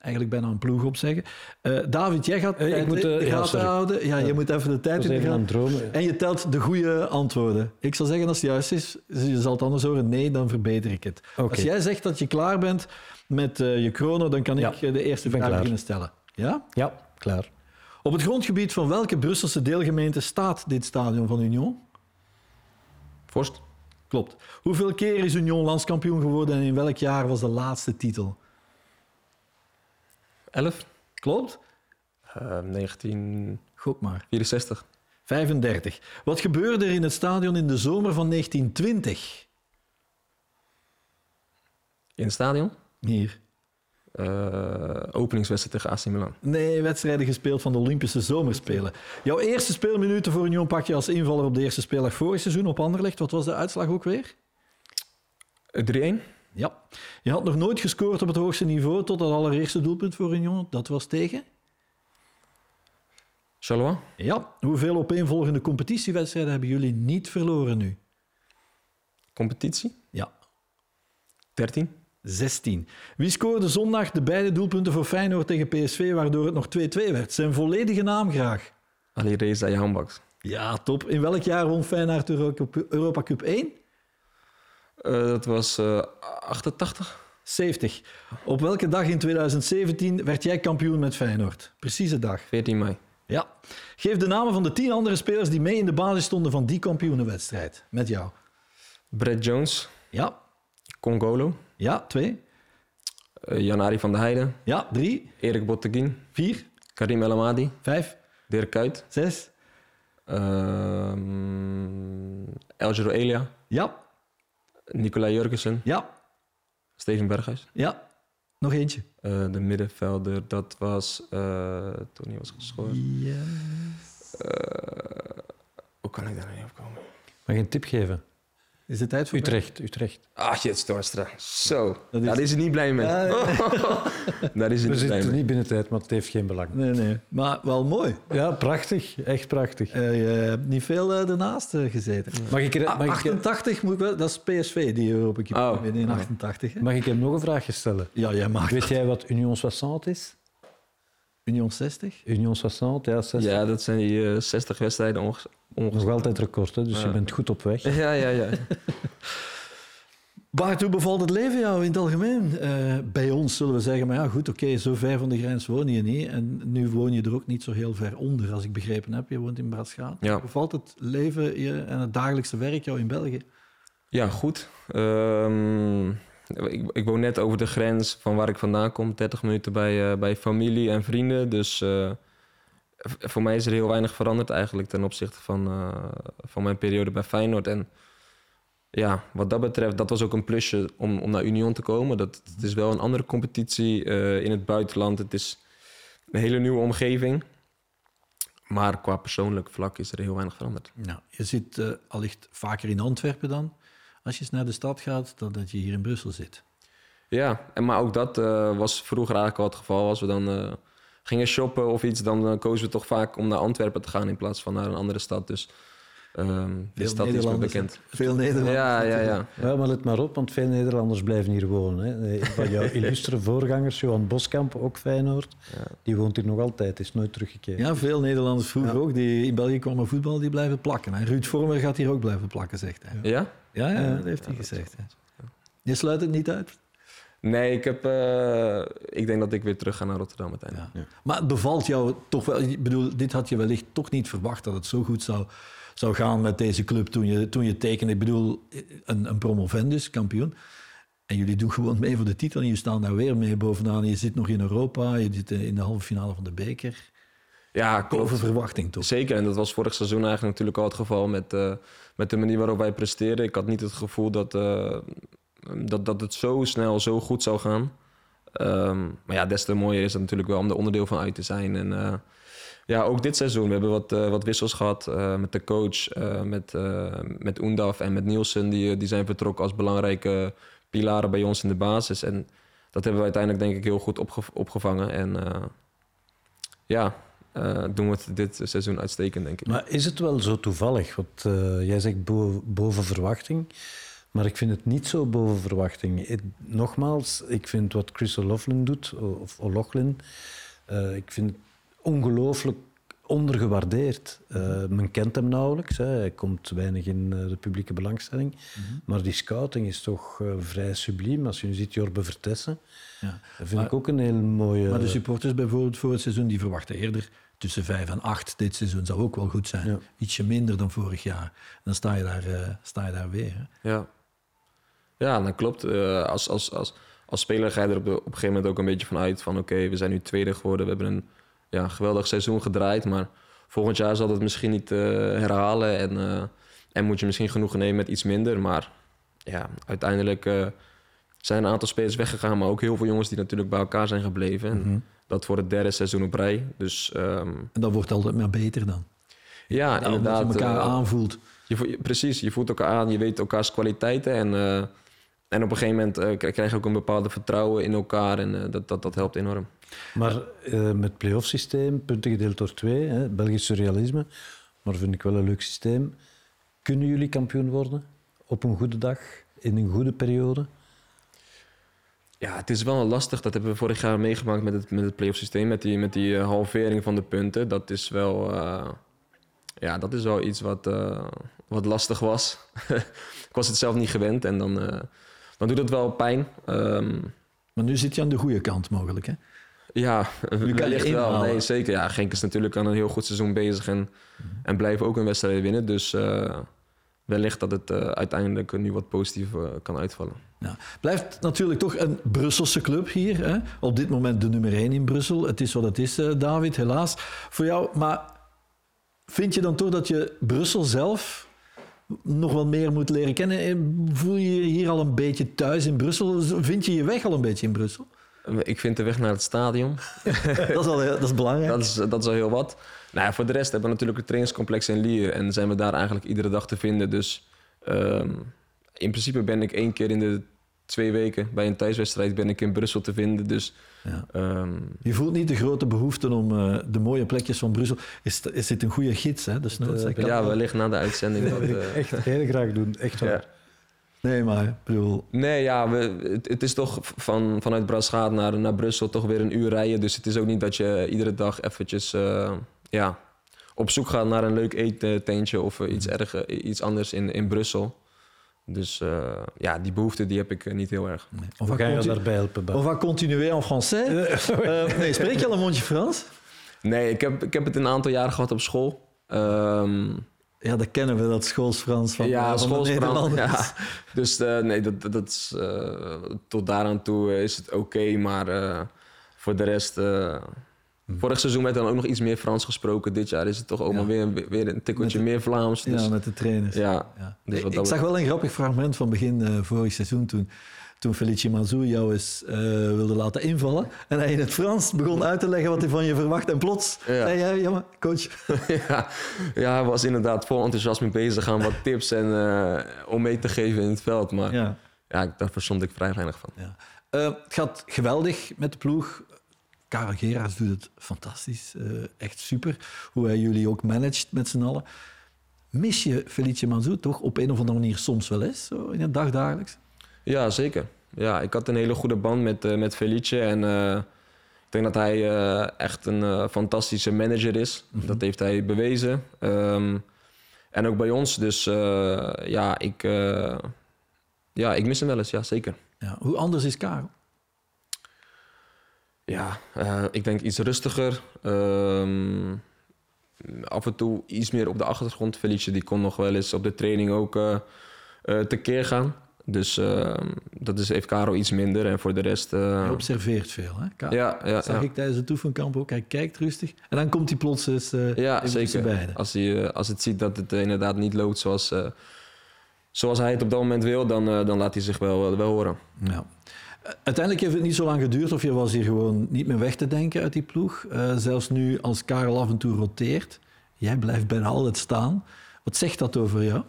eigenlijk bijna een ploeg opzeggen. Eh David, jij gaat Eh, ik moet, eh, de ja, gaten houden. Ja, je moet even de tijd in de even aan gaten het dromen. En je telt de goede antwoorden. Ik zal zeggen als het juist is. Je zal het anders horen. Nee, dan verbeter ik het. Als jij zegt dat je klaar bent met je chrono, dan kan ik de eerste vraag beginnen stellen. Ja? Ja, klaar. Op het grondgebied van welke Brusselse deelgemeente staat dit stadion van Union? Vorst, Klopt. Hoeveel keer is Union landskampioen geworden en in welk jaar was de laatste titel? 11, Klopt? eh, 1964. Gok maar. 35. Wat gebeurde er in het stadion in de zomer van 1920? In het stadion. Hier. Eh, openingswedstrijd tegen AC Milan. Nee, wedstrijden gespeeld van de Olympische Zomerspelen. Jouw eerste speelminuten voor Union pak je als invaller op de eerste speeldag vorig seizoen op Anderlecht. Wat was de uitslag ook weer? Eh, 3-1. Ja. Je had nog nooit gescoord op het hoogste niveau tot het allereerste doelpunt voor Union. Dat was tegen? Charleroi. Ja. Hoeveel opeenvolgende competitiewedstrijden hebben jullie niet verloren nu? Competitie? Ja, 13. 16. Wie scoorde zondag de beide doelpunten voor Feyenoord tegen PSV, waardoor het nog 2-2 werd? Zijn volledige naam graag. Ali Reza Jambaks. Ja, top. In welk jaar won Feyenoord Europa Cup 1? Eh, dat was eh 88. 70. Op welke dag in 2017 werd jij kampioen met Feyenoord? Precieze dag. 14 mei. Ja. Geef de namen van de tien andere spelers die mee in de basis stonden van die kampioenenwedstrijd. Met jou. Brett Jones. Ja. Congolo. Ja, twee. eh, Janari van der Heijden. Ja, drie. Erik Botteguin. Vier. Karim El Amadi. Vijf. Dirk Kuyt. Zes. ehm Elgero Elia. Ja. Nicolai Jurgensen. Ja. Steven Berghuis. Ja. Nog eentje. Eh, de middenvelder, dat was eh, toen hij was geschorst. Ja. Hoe kan ik daar nou niet op komen? Mag je een tip geven? Is het tijd voor Utrecht, Utrecht. Ah, shit, Storstra. Zo. Dat is- Daar is hij niet blij mee. Daar is hij We niet blij zitten niet binnen tijd, maar het heeft geen belang. Nee, nee. Maar wel mooi. Ja, prachtig. Echt prachtig. Eh, je hebt niet veel eh, ernaast eh, gezeten. Mag ik, er, Ah, mag, ik, 88 moet ik wel... Dat is PSV, die Europa Cup Oh. in 88. Hè? mag ik hem nog een vraagje stellen? Ja, jij mag. Weet jij wat Union 60 is? Union 60? Union 60, ja, 60. Ja, dat zijn die eh, 60 wedstrijden onge onge- Nog altijd record, hè, dus Ja. je bent goed op weg. Ja, ja, ja. Bart, hoe bevalt het leven jou in het algemeen? Eh, bij ons zullen we zeggen, maar ja goed, oké, zo ver van de grens woon je niet. En nu woon je er ook niet zo heel ver onder, als ik begrepen heb. Je woont in Bradschaat. Ja. Hoe bevalt het leven hier en het dagelijkse werk jou in België? Ja, goed. Ehm, ik, ik woon net over de grens van waar ik vandaan kom. 30 minuten bij, eh, bij familie en vrienden. Dus eh, voor mij is er heel weinig veranderd eigenlijk ten opzichte van, eh, van mijn periode bij Feyenoord. En ja, wat dat betreft, dat was ook een plusje om, om naar Union te komen. Dat, het is wel een andere competitie in het buitenland. Het is een hele nieuwe omgeving. Maar qua persoonlijk vlak is er heel weinig veranderd. Nou, je zit eh, allicht vaker in Antwerpen dan, als je eens naar de stad gaat, dan dat je hier in Brussel zit. Ja, en maar ook dat eh, was vroeger eigenlijk al het geval. Als we dan eh, gingen shoppen of iets, dan eh, kozen we toch vaak om naar Antwerpen te gaan in plaats van naar een andere stad. Dus ehm de Veel stad is me bekend. Veel Nederlanders. Ja, ja, ja. Ja, maar let maar op, want veel Nederlanders blijven hier wonen. Hè. Een van jouw illustere voorgangers, Johan Boskamp, ook Feyenoord, die woont hier nog altijd, is nooit teruggekeerd. Ja, veel Nederlanders vroeger ook, die in België kwamen voetballen, die blijven plakken. En Ruud Vormer gaat hier ook blijven plakken, zegt hij. Ja? Ja, ja, dat heeft hij gezegd. hè. Je sluit het niet uit. Nee, ik, heb, eh, ik denk dat ik weer terug ga naar Rotterdam uiteindelijk. Ja. Maar het bevalt jou toch wel... Ik bedoel, dit had je wellicht toch niet verwacht dat het zo goed zou, zou gaan met deze club toen je, toen je tekende. Ik bedoel, een, een promovendus, kampioen. En jullie doen gewoon mee voor de titel en je staat daar weer mee bovenaan. Je zit nog in Europa, je zit in de halve finale van de beker. Ja, klopt. verwachting toch? Zeker, en dat was vorig seizoen eigenlijk natuurlijk al het geval met, eh, met de manier waarop wij presteerden. Ik had niet het gevoel dat, eh, dat, dat het zo snel, zo goed zou gaan. Ehm, maar ja, des te mooier is het natuurlijk wel om er onderdeel van uit te zijn. En eh, ja, ook dit seizoen. We hebben wat, eh, wat wissels gehad eh, met de coach, eh, met, met Oendaf en met Nielsen. Die, die zijn vertrokken als belangrijke pilaren bij ons in de basis. En dat hebben we uiteindelijk denk ik heel goed opge- opgevangen. En ja, doen we het dit seizoen uitstekend, denk ik. Maar is het wel zo toevallig? Want jij zegt bo- boven verwachting, maar ik vind het niet zo boven verwachting. Nogmaals, ik vind wat Chris O'Loughlin doet, of O'Loughlin, ik vind ongelooflijk ondergewaardeerd. Eh, men kent hem nauwelijks, hè. hij komt weinig in eh, de publieke belangstelling. Maar die scouting is toch eh, vrij subliem. Als je nu ziet Jorbe Vertessen, Ja. dat vind ik ook een heel mooie... Maar de supporters bijvoorbeeld voor het seizoen, die verwachten eerder tussen vijf en acht. Dit seizoen zou ook wel goed zijn. Ja. Ietsje minder dan vorig jaar. Dan sta je daar, eh, sta je daar weer. Hè? Ja, ja dat klopt. Eh, als, als, als, als speler ga je er op, de, op een gegeven moment ook een beetje van uit van... oké, we zijn nu tweede geworden, we hebben een ja, geweldig seizoen gedraaid... maar volgend jaar zal het misschien niet eh, herhalen... En, eh, en moet je misschien genoegen nemen met iets minder. Maar ja, uiteindelijk eh, zijn een aantal spelers weggegaan... maar ook heel veel jongens die natuurlijk bij elkaar zijn gebleven. En Dat voor het derde seizoen op rij. Dus ehm, En dat wordt altijd maar beter dan. ja, Ja, inderdaad. Omdat je elkaar aanvoelt. je, precies, je voelt elkaar aan, je weet elkaars kwaliteiten. En, en op een gegeven moment eh, krijg je ook een bepaalde vertrouwen in elkaar. En eh, dat, dat, dat helpt enorm. Maar eh, met playoff systeem, punten gedeeld door twee, hè, Belgisch surrealisme, maar vind ik wel een leuk systeem. Kunnen jullie kampioen worden? op een goede dag, in een goede periode? Ja, het is wel lastig. Dat hebben we vorig jaar meegemaakt met het, met het playoff systeem. Met die, met die halvering van de punten. Dat is wel, ja, dat is wel iets wat, wat lastig was. ik was het zelf niet gewend. En dan, dan doet het wel pijn. Ehm, Maar nu zit je aan de goede kant mogelijk, hè? ja, wellicht wel. Nee, zeker. Ja, Genk is natuurlijk aan een heel goed seizoen bezig. En, en blijven ook een wedstrijd winnen. Dus eh, wellicht dat het eh, uiteindelijk nu wat positief eh, kan uitvallen. Ja. Blijft natuurlijk toch een Brusselse club hier. Hè? Op dit moment de nummer 1 in Brussel. Het is wat het is, David, helaas voor jou. Maar vind je dan toch dat je Brussel zelf nog wel meer moet leren kennen? Eh, Voel je je hier al een beetje thuis in Brussel? Vind je je weg al een beetje in Brussel? Ik vind de weg naar het stadion. dat, is al, dat is belangrijk. Dat is, dat is al heel wat. Nou ja, voor de rest hebben we natuurlijk het trainingscomplex in Lier. En zijn we daar eigenlijk iedere dag te vinden. Dus ehm, in principe ben ik één keer in de twee weken bij een thuiswedstrijd ben ik in Brussel te vinden. Dus Ja. ehm, Je voelt niet de grote behoefte om eh, de mooie plekjes van Brussel. Is, is dit een goede gids, hè? Dus nooit, Eh, ja, wellicht na de uitzending. Dat, eh, Echt heel graag doen, echt waar. ja. Nee, maar ik bedoel, Nee, ja, we, het, het is toch van, vanuit Brasgaat naar, naar Brussel toch weer een uur rijden. Dus het is ook niet dat je iedere dag eventjes eh, ja, op zoek gaat naar een leuk eetentje of iets, erg, eh, iets anders in, in Brussel. Dus eh, ja, die behoefte die heb ik eh, niet heel erg. nee. Of ga je daarbij helpen? Bart? On va continuer en français. Eh, nee, spreek je al een mondje Frans? Nee, ik heb, ik heb het een aantal jaren gehad op school. Ehm, Ja, dat kennen we, dat schoolsfrans van, ja, van de schoolsprang. Nederlanders. Ja. Dus eh, nee, dat, dat- dat is, eh, tot daaraan toe is het oké. maar eh, voor de rest... eh, Vorig seizoen werd dan ook nog iets meer Frans gesproken. Dit jaar is het toch ook Ja. maar weer, weer een tikkeltje meer Vlaams. Dus, Ja, met de trainers. ja, Ja. Dus ik zag wel een grappig fragment van begin eh, vorig seizoen toen, toen Felice Mazou jou eens eh, wilde laten invallen. En hij in het Frans begon uit te leggen wat hij van je verwacht. En plots Ja. zei jij, ja maar coach, ja, ja, hij was inderdaad vol enthousiasme bezig aan wat tips en, eh, om mee te geven in het veld. Maar ja. ja. daar verstond ik vrij weinig van. Ja. Het gaat geweldig met de ploeg. Karel Geraas doet het fantastisch. eh, echt super. Hoe hij jullie ook managt met z'n allen. Mis je Felice Manzou toch op een of andere manier soms wel eens? Zo in het dagdagelijks? Ja, zeker. Ja, ik had een hele goede band met, eh, met Felice. En eh, ik denk dat hij echt een fantastische manager is. Dat heeft hij bewezen. Ehm, en ook bij ons. Dus ja, ik, ja, ik mis hem wel eens. Ja, zeker. Ja. Hoe anders is Karel? Ja, eh, ik denk iets rustiger. Ehm, af en toe iets meer op de achtergrond. Felice die kon nog wel eens op de training ook eh, tekeer gaan. Dus ehm, dat is, heeft Caro iets minder. En voor de rest... Hij observeert veel. Hè? Karel? ja, ja, Dat zag ja. ik tijdens het oefenkamp ook. Hij kijkt rustig. En dan komt hij plots eens ja even zeker. Als, hij, als het ziet dat het inderdaad niet loopt zoals, zoals hij het op dat moment wil... dan, dan laat hij zich wel, wel horen. Ja. Eh, Uiteindelijk heeft het niet zo lang geduurd of je was hier gewoon niet meer weg te denken uit die ploeg. Eh, zelfs nu als Karel af en toe roteert, jij blijft bijna altijd staan. Wat zegt dat over jou?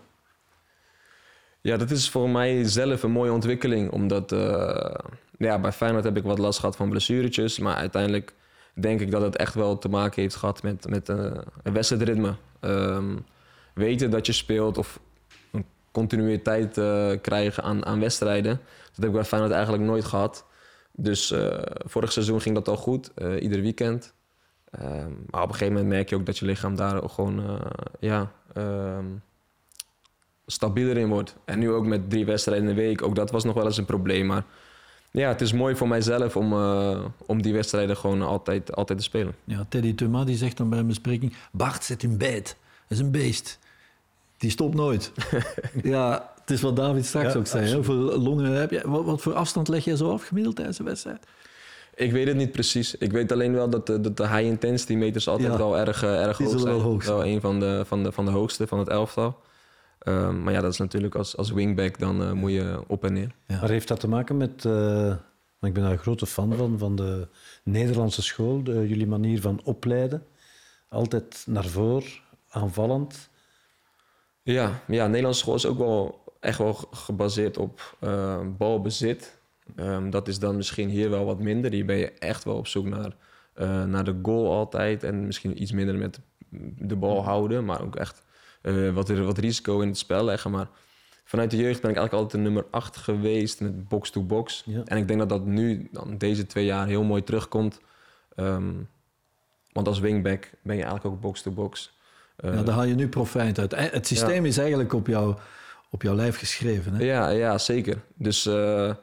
Ja, dat is voor mij zelf een mooie ontwikkeling. Omdat eh, ja, bij Feyenoord heb ik wat last gehad van blessuretjes. Maar uiteindelijk denk ik dat het echt wel te maken heeft gehad met, met eh, een wedstrijdritme. Ehm, weten dat je speelt of continuïteit eh, krijgen aan, aan wedstrijden. Dat heb ik bij Feyenoord eigenlijk nooit gehad. Dus eh, vorig seizoen ging dat al goed, eh, ieder weekend. Ehm, maar op een gegeven moment merk je ook dat je lichaam daar gewoon ja, ehm, stabieler in wordt. En nu ook met drie wedstrijden in de week, ook dat was nog wel eens een probleem. Maar ja, het is mooi voor mijzelf om, om die wedstrijden gewoon altijd, altijd te spelen. Ja, Teddy Thuma die zegt dan bij een bespreking, Bart zit een beet. Dat is een beest. Die stopt nooit. ja, het is wat David straks Ja, ook zei. hè. Hoeveel longen heb je? Wat, wat voor afstand leg jij zo af gemiddeld tijdens een wedstrijd? Ik weet het niet precies. Ik weet alleen wel dat de, dat de high intensity meters altijd Ja. wel erg, eh, erg Die hoog zijn. wel hoog zijn. Wel een van de, van, de, van de hoogste van het elftal. Ehm, maar ja, dat is natuurlijk als, als wingback, dan eh, moet je op en neer. Ja. Maar heeft dat te maken met... eh, ik ben daar een grote fan van, van de Nederlandse school, de, jullie manier van opleiden. Altijd naar voren, aanvallend. Ja, ja, Nederlandse school is ook wel echt wel ge- gebaseerd op eh, balbezit. Ehm, dat is dan misschien hier wel wat minder. Hier ben je echt wel op zoek naar, eh, naar de goal altijd. En misschien iets minder met de bal houden, maar ook echt eh, wat, wat risico in het spel leggen. Maar vanuit de jeugd ben ik eigenlijk altijd de nummer 8 geweest met box-to-box. Ja. En ik denk dat dat nu, dan deze twee jaar, heel mooi terugkomt. Ehm, want als wingback ben je eigenlijk ook box-to-box. Eh, Ja, daar haal je nu profijt uit. Eh, Het systeem is eigenlijk op, jou, op jouw lijf geschreven. Hè? Ja, ja zeker. Dus eh,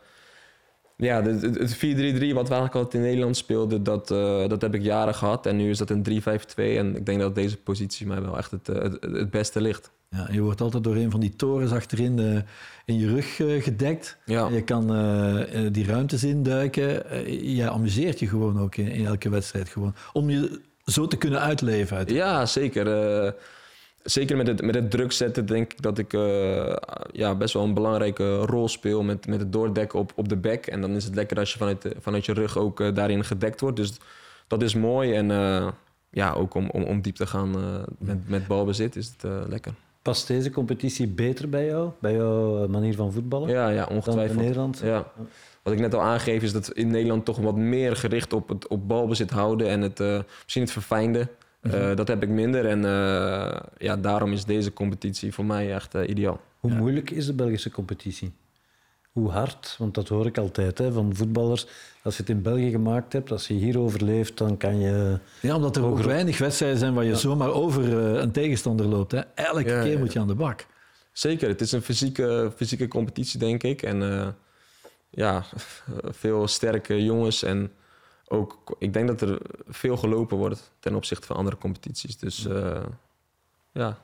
ja, het 4-3-3 wat we eigenlijk altijd in Nederland speelden, dat, dat heb ik jaren gehad. En nu is dat een 3-5-2. En ik denk dat deze positie mij wel echt het, het, het beste ligt. Ja, je wordt altijd door een van die torens achterin in je rug gedekt. Ja. Je kan eh, die ruimtes induiken. Je amuseert je gewoon ook in, in elke wedstrijd. Gewoon, om je zo te kunnen uitleven. Uit. Ja, zeker. Eh, zeker met het, met het druk zetten denk ik dat ik eh, ja, best wel een belangrijke rol speel met, met het doordekken op, op de back. En dan is het lekker als je vanuit, de- vanuit je rug ook eh, daarin gedekt wordt. Dus dat is mooi. En eh, ja, ook om, om, om diep te gaan eh, met, met balbezit is het eh, lekker. Past deze competitie beter bij jou? Bij jouw eh, manier van voetballen? Ja, ja, dan in ongetwijfeld. Nederland? Ja. Wat ik net al aangeef is dat in Nederland toch wat meer gericht op het op balbezit houden en het, eh, misschien het verfijnde. Eh, dat heb ik minder en eh, ja, daarom is deze competitie voor mij echt ideaal. Hoe moeilijk is de Belgische competitie? Hoe hard? Want dat hoor ik altijd hè, van voetballers. Als je het in België gemaakt hebt, als je hier overleeft, dan kan je... Ja, omdat er ook weinig wedstrijden zijn waar je zomaar over een tegenstander loopt. Hè. Elke Ja, keer ja, moet je aan de bak. Zeker, het is een fysieke, fysieke competitie, denk ik. En eh, ja, veel sterke jongens. En ook, ik denk dat er veel gelopen wordt ten opzichte van andere competities. Dus eh, ja,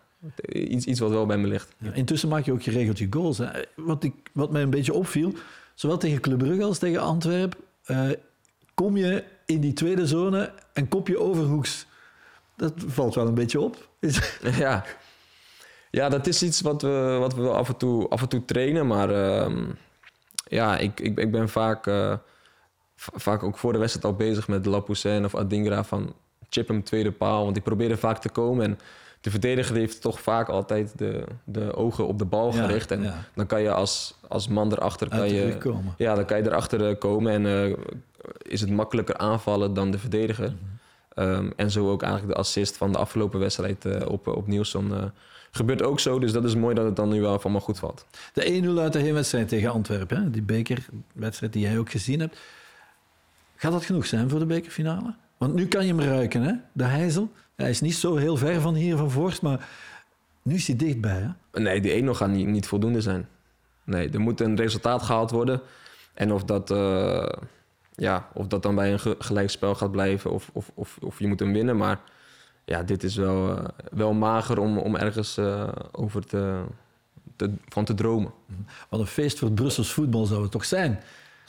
iets, iets wat wel bij me ligt. Ja, intussen maak je ook je goals. Hè. Wat, ik, wat mij een beetje opviel, zowel tegen Club Brugge als tegen Antwerpen, eh, kom je in die tweede zone en kop je overhoeks. Dat valt wel een beetje op. Is- Ja. ja, dat is iets wat we, wat we af en toe, af en toe trainen. Maar ehm, ja, ik, ik, ik ben vaak, eh, va- vaak ook voor de wedstrijd al bezig met Lapoussin of Adingra van chip hem tweede paal. Want ik probeer er vaak te komen. En de verdediger heeft toch vaak altijd de, de ogen op de bal Ja, gericht. En ja. dan kan je als, als man erachter kan je, komen. Ja, dan kan je erachter eh, komen. En eh, is het makkelijker aanvallen dan de verdediger. Mhm. Ehm, en zo ook eigenlijk de assist van de afgelopen wedstrijd eh, op, op Nielsen. Gebeurt ook zo, dus dat is mooi dat het dan nu wel allemaal goed valt. De 1-0 uit de heenwedstrijd tegen Antwerpen, hè? die bekerwedstrijd die jij ook gezien hebt. Gaat dat genoeg zijn voor de bekerfinale? Want nu kan je hem ruiken, hè? de Heizel. Hij is niet zo heel ver van hier van Voorst, maar nu is hij dichtbij. Hè? Nee, die 1 gaat niet, niet voldoende zijn. Nee, er moet een resultaat gehaald worden. En of dat, eh, ja, of dat dan bij een ge- gelijkspel gaat blijven of, of, of, of je moet hem winnen. Maar ja, dit is wel, eh, wel mager om, om ergens eh, over te, te, van te dromen. Wat een feest voor het Brussels voetbal zou het toch zijn?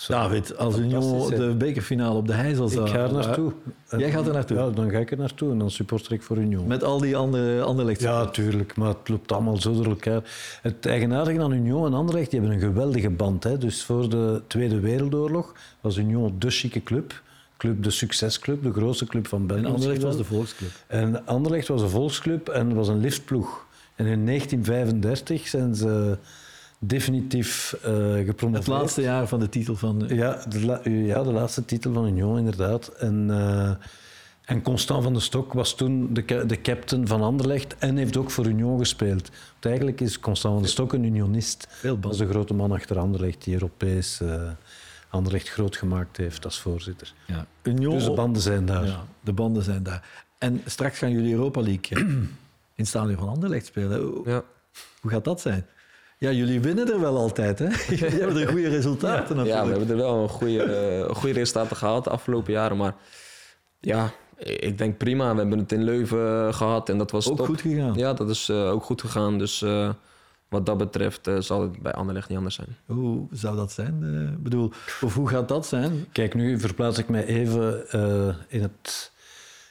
David, als hè? de bekerfinale op de Heizel zou... Ik ga er naartoe. Jij gaat er naartoe? Ja, dan ga ik er naartoe en dan supporter ik voor Union. Met al die andere, andere Ja, tuurlijk, maar het loopt allemaal zo door elkaar. Het eigenaardige aan Union en Anderlecht, die hebben een geweldige band. Hè. Dus voor de Tweede Wereldoorlog was Union de chique club. Club de succesclub, de grootste club van België. En Anderlecht was de volksclub. En Anderlecht was een volksclub en was een liftploeg. En in 1935 zijn ze definitief eh gepromoveerd. Het laatste jaar van de titel van... Ja de, ja, de laatste titel van Union, inderdaad. En, eh, en Constant van de Stok was toen de, de captain van Anderlecht en heeft ook voor Union gespeeld. Want eigenlijk is Constant van de Stok een unionist. Veel Dat is de grote man achter Anderlecht die Europees eh, Anderlecht groot gemaakt heeft als voorzitter. Ja. Union, Dus de banden zijn daar. Ja, de banden zijn daar. En straks gaan jullie Europa League in het stadion van Anderlecht spelen. Hoe, Ja. hoe gaat dat zijn? Ja, jullie winnen er wel altijd, hè? Jullie hebben er goede resultaten Ja, we natuurlijk. hebben er wel een goede, eh, goede resultaten gehaald de afgelopen jaren. Maar ja, ik denk prima. We hebben het in Leuven gehad en dat was Ook top. goed gegaan. Ja, dat is eh, ook goed gegaan. Dus eh, wat dat betreft eh, zal het bij Anderlecht niet anders zijn. Hoe zou dat zijn? Eh, Ik bedoel, of hoe gaat dat zijn? Kijk, nu verplaats ik mij even eh, in, het,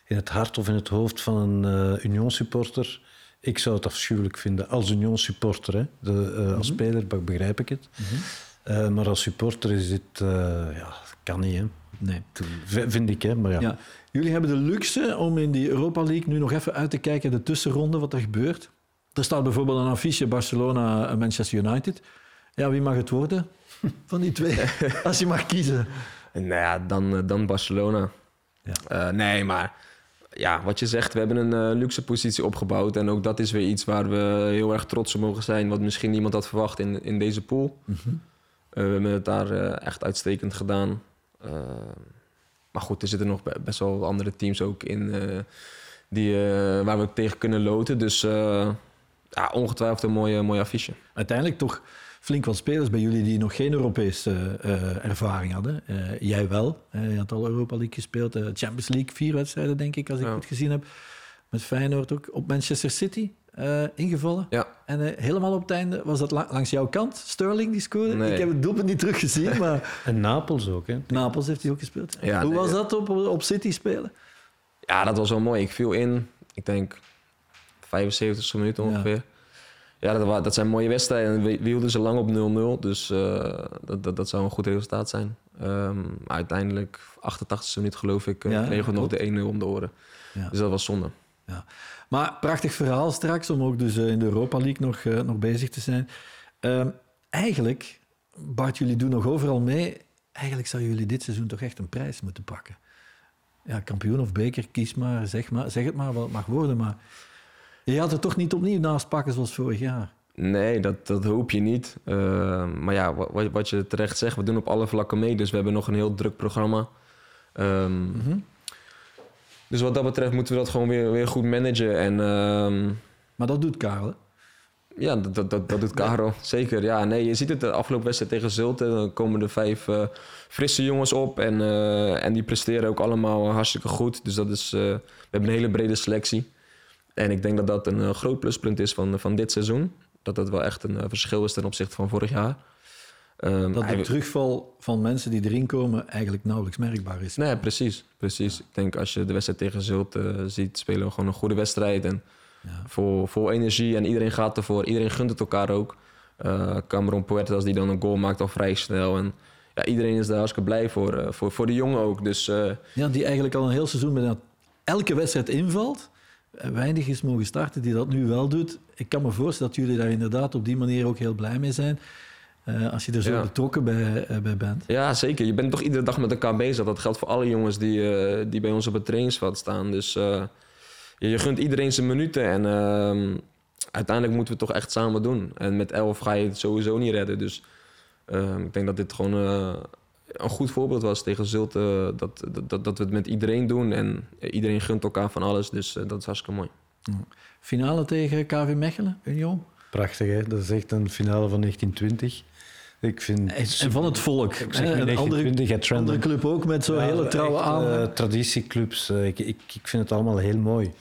in het hart of in het hoofd van een uh, Union-supporter. Ik zou het afschuwelijk vinden als Union-supporter. hè. De, eh, Als speler be- begrijp ik het. Eh, maar als supporter is dit... eh, ja, kan niet, hè. Nee. Vind ik, hè. Maar ja. Ja. Jullie hebben de luxe om in die Europa League nu nog even uit te kijken, de tussenronde, wat er gebeurt. Er staat bijvoorbeeld een affiche Barcelona-Manchester United. Ja, wie mag het worden van die twee? Als je mag kiezen. En nou ja, dan, eh, dan Barcelona. Ja. Eh, nee, maar ja, wat je zegt, we hebben een eh, luxe positie opgebouwd. En ook dat is weer iets waar we heel erg trots op mogen zijn. Wat misschien niemand had verwacht in, in deze pool. Mhm. Eh, we hebben het daar echt uitstekend gedaan. Maar goed, er zitten nog be- best wel andere teams ook in eh, die, eh, waar we tegen kunnen loten. Dus eh, ja, ongetwijfeld een mooie, mooie affiche. Uiteindelijk toch flink wat spelers bij jullie die nog geen Europese eh, ervaring hadden. Eh, jij wel. Eh, je had al Europa League gespeeld. eh, Champions League, vier wedstrijden denk ik, als ik Ja. goed gezien heb. Met Feyenoord ook. Op Manchester City eh, ingevallen. Ja, En eh, helemaal op het einde was dat la- langs jouw kant. Sterling die scoorde. Nee. Ik heb het doelpunt niet teruggezien, maar En Napels ook, hè? Napels heeft hij ook gespeeld. Ja, Hoe nee, was ja. dat op, op City spelen? ja, dat was wel mooi. Ik viel in, ik denk 75 minuten Ja. ongeveer. Ja, dat, wa- dat zijn mooie wedstrijden. We, we hielden ze lang op 0-0, dus eh, dat, dat, dat zou een goed resultaat zijn. Ehm, uiteindelijk, 88 minuut geloof ik, eh, Ja, kregen we nog de 1-0 om de oren. Ja. Dus dat was zonde. Ja. Maar prachtig verhaal straks om ook dus eh, in de Europa League nog, nog bezig te zijn. Ehm, eigenlijk, Bart, jullie doen nog overal mee. Eigenlijk zouden jullie dit seizoen toch echt een prijs moeten pakken. Ja, kampioen of beker, kies maar, zeg, maar, zeg het maar wat het mag worden. Maar je gaat er toch niet opnieuw naast pakken zoals vorig jaar. Nee, dat, dat hoop je niet. Ehm, maar ja, wa- wat, wat je terecht zegt, we doen op alle vlakken mee. Dus we hebben nog een heel druk programma. Ehm, Mhm. Dus wat dat betreft moeten we dat gewoon weer, weer goed managen. En ehm, Maar dat doet Karel. hè? ja, dat, dat, dat, dat doet Caro. Zeker, ja. Nee, je ziet het de afgelopen wedstrijd tegen Zulte. Dan komen er vijf eh, frisse jongens op. En, eh, en die presteren ook allemaal hartstikke goed. Dus dat is, eh, we hebben een hele brede selectie. En ik denk dat dat een eh, groot pluspunt is van, van dit seizoen. Dat dat wel echt een eh, verschil is ten opzichte van vorig jaar. Ehm, Dat de terugval van mensen die erin komen eigenlijk nauwelijks merkbaar is. Nee, precies. precies. Ik denk als je de wedstrijd tegen Zult eh, ziet, spelen we gewoon een goede wedstrijd. En Ja. vol, vol energie en iedereen gaat ervoor. Iedereen gunt het elkaar ook. Eh Cameron Puertas die dan een goal maakt al vrij snel. En ja, iedereen is daar hartstikke blij voor. eh, voor, voor de jongen ook. Dus eh, Ja, die eigenlijk al een heel seizoen bijna elke wedstrijd invalt. Weinig is mogen starten, die dat nu wel doet. Ik kan me voorstellen dat jullie daar inderdaad op die manier ook heel blij mee zijn. eh, als je er zo Ja. betrokken bij, eh, bij bent. ja, zeker. Je bent toch iedere dag met elkaar bezig. Dat geldt voor alle jongens die, eh, die bij ons op het trainingsveld staan. Dus je, gunt iedereen zijn minuten. En ehm, uiteindelijk moeten we het toch echt samen doen. En met elf ga je het sowieso niet redden. Dus ehm, ik denk dat dit gewoon een goed voorbeeld was tegen Zulte. dat, dat, dat, dat we het met iedereen doen. En iedereen gunt elkaar van alles. Dus eh, dat is hartstikke mooi. Finale tegen KV Mechelen, Union. Prachtig, hè? Dat is echt een finale van 1920. Ik vind... En en van het volk. Ik zeg Een andere, 1920, hè, Trendon. andere club ook met zo'n Ja, hele trouwe echt, aan. eh, traditieclubs. eh, ik, ik, ik vind het allemaal heel mooi.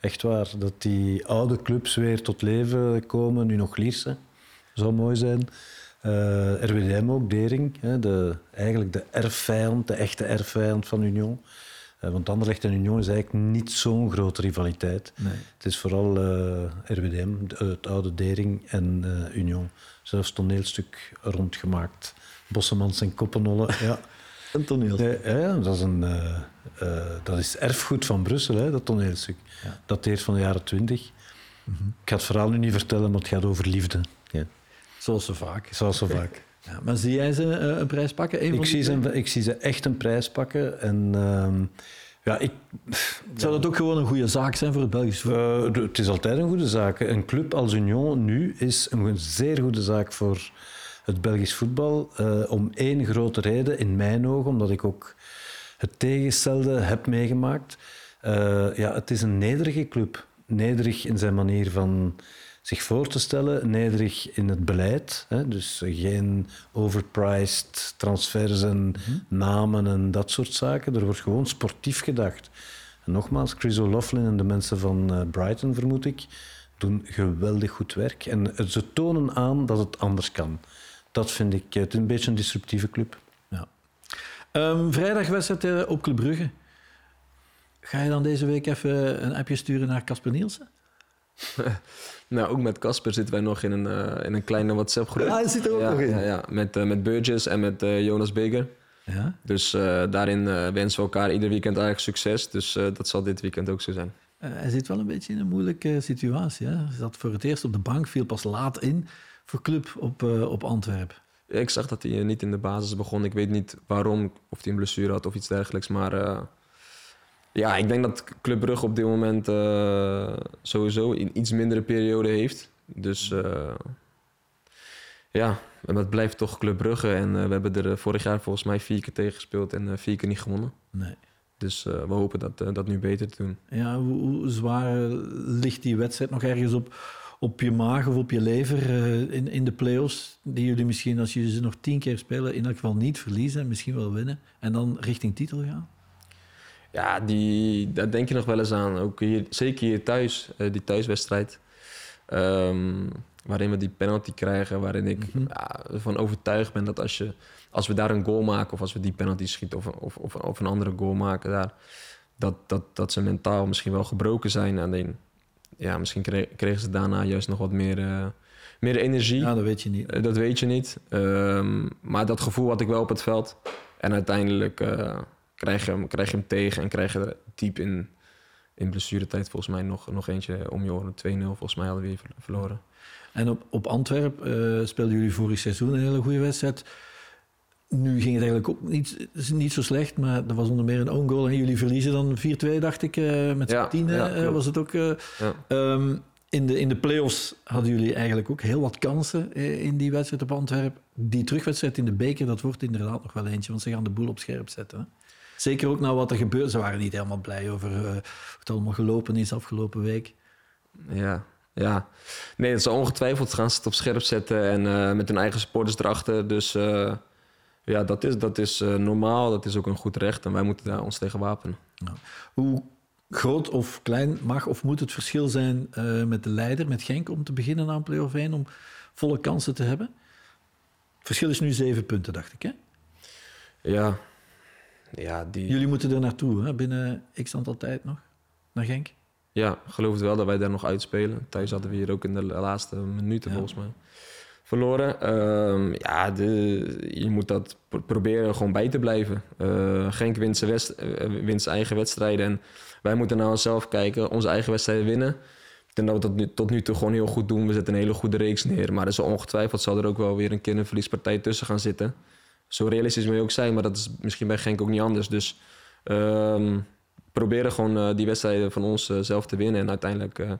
Echt waar. Dat die oude clubs weer tot leven komen. Nu nog Lierse. Zou mooi zijn. Eh, RWDM ook, Dering. Hè, de, eigenlijk de erfvijand, de echte erfvijand van Union. Eh, want Anderlecht en Union is eigenlijk niet zo'n grote rivaliteit. Nee. Het is vooral eh, RWDM, de- het oude Dering en Union. Zelfs toneelstuk rondgemaakt. Bossemans en Koppenollen. Ja. Een toneel. Nee, ja, dat, is een, dat is erfgoed van Brussel, hè, dat toneelstuk. Ja. Dat deert van de jaren twintig. Ik ga het verhaal nu niet vertellen, maar het gaat over liefde. Zoals zo vaak. zoals zo vaak. Ja, maar zie jij ze eh, een prijs pakken? Een ik, zie ze, ik zie ze echt een prijs pakken. En ehm, ja, ik, Zou dat ook gewoon een goede zaak zijn voor het Belgisch voetbal? Eh, het is altijd een goede zaak. Een club als Union nu is een zeer goede zaak voor het Belgisch voetbal. eh, om één grote reden, in mijn ogen, omdat ik ook het tegenstelde heb meegemaakt. Ja, het is een nederige club. Nederig in zijn manier van zich voor te stellen, nederig in het beleid. Hè? Dus geen overpriced transfers en namen en dat soort zaken. Er wordt gewoon sportief gedacht. En nogmaals, Chris O'Loughlin en de mensen van eh, Brighton, vermoed ik, doen geweldig goed werk. En ze tonen aan dat het anders kan. Dat vind ik eh, het een beetje een disruptieve club. Ja. Ehm, vrijdag wedstrijd eh, op Club Brugge. Ga je dan deze week even een appje sturen naar Casper Nielsen? Nou, ook met Casper zitten wij nog in een, eh, in een kleine WhatsApp-groep. Ah, hij zit er ook ja, nog in. Ja, ja. Met, eh, met Burgess en met eh, Jonas Beger. Ja. Dus daarin wensen we elkaar ieder weekend eigenlijk succes. Dus dat zal dit weekend ook zo zijn. Hij zit wel een beetje in een moeilijke situatie. Hè? Hij zat voor het eerst op de bank, viel pas laat in voor club op, op Antwerpen. Ik zag dat hij niet in de basis begon. Ik weet niet waarom, of hij een blessure had of iets dergelijks. Maar Ja, ik denk dat Club Brugge op dit moment eh, sowieso een iets mindere periode heeft. Dus eh, ja, maar het blijft toch Club Brugge. En eh, we hebben er vorig jaar volgens mij vier keer tegen gespeeld en vier keer niet gewonnen. Nee. Dus we hopen dat, dat nu beter te doen. Ja, hoe, hoe zwaar ligt die wedstrijd nog ergens op, op je maag of op je lever in, in de play-offs? Die jullie misschien, als jullie ze nog tien keer spelen, in elk geval niet verliezen, misschien wel winnen. En dan richting titel gaan? Ja, die, daar denk je nog wel eens aan. Ook hier, zeker hier thuis, uh, die thuiswedstrijd. Um, waarin we die penalty krijgen. Waarin ik mm ja, ervan overtuigd ben dat als, je, als we daar een goal maken... of als we die penalty schieten of, of, of, of een andere goal maken daar... Dat, dat, dat ze mentaal misschien wel gebroken zijn. Alleen, ja, misschien kregen ze daarna juist nog wat meer, uh, meer energie. Ja, dat weet je niet. Uh, dat weet je niet. Um, maar dat gevoel had ik wel op het veld. En uiteindelijk krijg je hem, krijg je hem tegen en krijg je er diep in, in blessuretijd volgens mij nog, nog eentje om je oren. 2-0 volgens mij hadden we weer verloren. En op, op Antwerp uh, speelden jullie vorig seizoen een hele goede wedstrijd. Nu ging het eigenlijk ook niet, niet zo slecht, maar er was onder meer een own goal. En jullie verliezen dan 4-2, dacht ik, uh, met ja, 10 ja, uh, was het ook. Ja. Um, in de, in de play-offs hadden jullie eigenlijk ook heel wat kansen in die wedstrijd op Antwerp. Die terugwedstrijd in de beker, dat wordt inderdaad nog wel eentje, want ze gaan de boel op scherp zetten. Hè? Zeker ook na wat er gebeurt. Ze waren niet helemaal blij over uh, hoe het allemaal gelopen is afgelopen week. Ja, ja. Nee, dat ze ongetwijfeld gaan ze het op scherp zetten en uh, met hun eigen supporters erachter. Dus uh, ja, dat is, dat is normaal. Dat is ook een goed recht en wij moeten daar ons tegen wapenen. Nou, hoe groot of klein mag of moet het verschil zijn met de leider, met Genk, om te beginnen aan play-off 1, om volle kansen te hebben? Het verschil is nu zeven punten, dacht ik, hè? Ja, ja, die... Jullie moeten er naartoe, hè? binnen x aantal tijd nog, naar Genk? Ja, geloof het wel dat wij daar nog uitspelen. Thuis hadden we hier ook in de laatste minuten volgens mij verloren. Um, ja, de, je moet dat proberen gewoon bij te blijven. Uh, Genk wint zijn, west, uh, wint zijn eigen wedstrijden en wij moeten naar onszelf kijken, onze eigen wedstrijden winnen. Ik denk dat we dat nu, tot nu toe gewoon heel goed doen. We zetten een hele goede reeks neer. Maar er is ongetwijfeld zal er ook wel weer een keer een verliespartij tussen gaan zitten zo realistisch moet je ook zijn, maar dat is misschien bij Genk ook niet anders. Dus um, proberen gewoon uh, die wedstrijden van ons uh, zelf te winnen. En uiteindelijk, uh,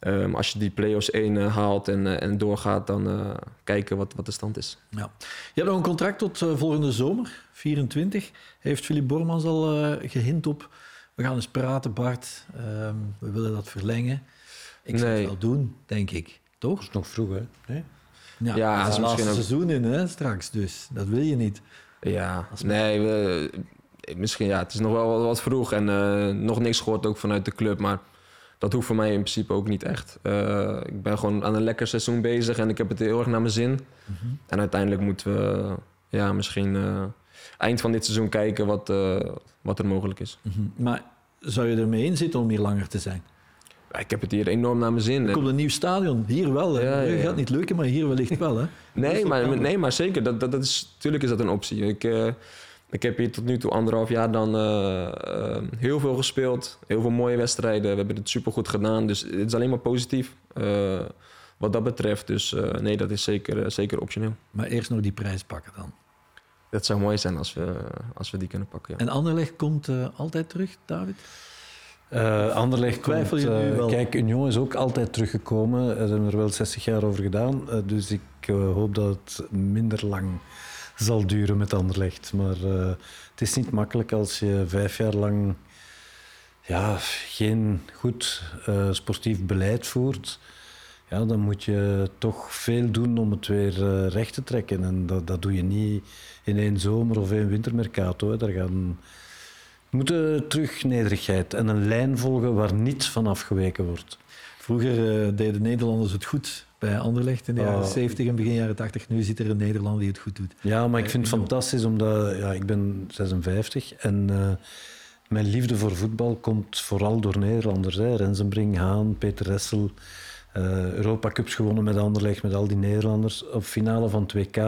um, als je die play-offs 1 haalt en, en doorgaat, dan kijken wat, wat de stand is. Ja. Je hebt nog een contract tot volgende zomer, 24. Heeft Philip Bormans al gehint op, we gaan eens praten Bart, um, we willen dat verlengen. Ik zou het wel doen, denk ik. Toch? Dat is nog vroeg, hè? Nee? Ja, ja dat is misschien een seizoen in hè, straks, dus dat wil je niet. Ja, nee, we, misschien ja, het is nog wel wat vroeg en uh, nog niks gehoord ook vanuit de club, maar dat hoeft voor mij in principe ook niet echt. Uh, ik ben gewoon aan een lekker seizoen bezig en ik heb het heel erg naar mijn zin. Mm -hmm. En uiteindelijk moeten we ja, misschien uh, eind van dit seizoen kijken wat, wat er mogelijk is. Mm -hmm. Maar zou je ermee in zitten om hier langer te zijn? Ik heb het hier enorm naar mijn zin. Er komt een nieuw stadion. Hier wel. Ja, ja, gaat niet lukken, maar hier wellicht wel. Hè? nee, maar, nee, maar zeker. Dat, dat, dat is, natuurlijk is dat een optie. Ik, uh, ik heb hier tot nu toe anderhalf jaar dan uh, uh, heel veel gespeeld. Heel veel mooie wedstrijden. We hebben het supergoed gedaan. Dus het is alleen maar positief wat dat betreft. Dus nee, dat is zeker, zeker optioneel. Maar eerst nog die prijs pakken dan. Dat zou mooi zijn als we, als we die kunnen pakken. En Anderlecht komt altijd terug, David? Uh, Anderlecht twijfel je nu wel? Kijk, Union is ook altijd teruggekomen. Er hebben er wel 60 jaar over gedaan. Uh, dus ik hoop dat het minder lang zal duren met Anderlecht. Maar het is niet makkelijk als je vijf jaar lang ja, geen goed sportief beleid voert. Ja, dan moet je toch veel doen om het weer recht te trekken. En dat, dat doe je niet in één zomer of één wintermercato. Daar gaan moeten terug nederigheid en een lijn volgen waar niets van afgeweken wordt. Vroeger uh, deden Nederlanders het goed bij Anderlecht in de jaren 70 en begin jaren 80. Nu zit er een Nederlander die het goed doet. Ja, maar ik vind het fantastisch omdat ja, ik ben 56 en uh, mijn liefde voor voetbal komt vooral door Nederlanders. Hè. Rensenbrink, Haan, Peter Ressel. Uh, Europa Cups gewonnen met Anderlecht, met al die Nederlanders. Op finale van 2K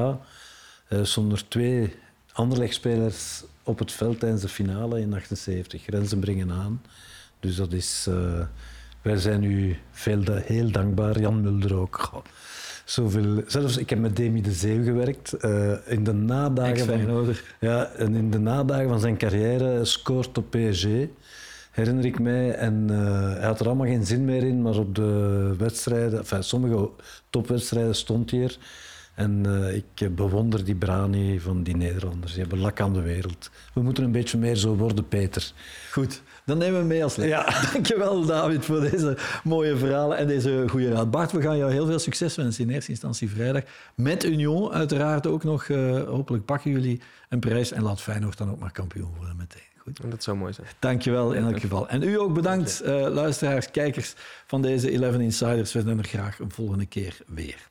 zonder twee Anderlecht-spelers op het veld tijdens de finale in 78. Grenzen brengen aan. Dus dat is... Uh, wij zijn u veel, heel dankbaar. Jan Mulder ook. Goh. Zoveel, zelfs, ik heb met Demi de Zeeuw gewerkt. Uh, in de nadagen van, ja, en in de nadagen van zijn carrière scoort op PSG. herinner ik mij. En uh, hij had er allemaal geen zin meer in, maar op de wedstrijden, enfin, sommige topwedstrijden stond hij er. En uh, ik bewonder die brani van die Nederlanders. Die hebben lak aan de wereld. We moeten een beetje meer zo worden, Peter. Goed, dan nemen we mee als les. Ja. Dankjewel, David, voor deze mooie verhalen en deze goede raad. Bart, we gaan jou heel veel succes wensen in eerste instantie vrijdag. Met Union uiteraard ook nog. Uh, hopelijk pakken jullie een prijs en laat Feyenoord dan ook maar kampioen worden meteen. Goed. Dat zou mooi zijn. Dankjewel in elk geval. En u ook bedankt, uh, luisteraars, kijkers van deze 11 Insiders. We zijn er graag een volgende keer weer.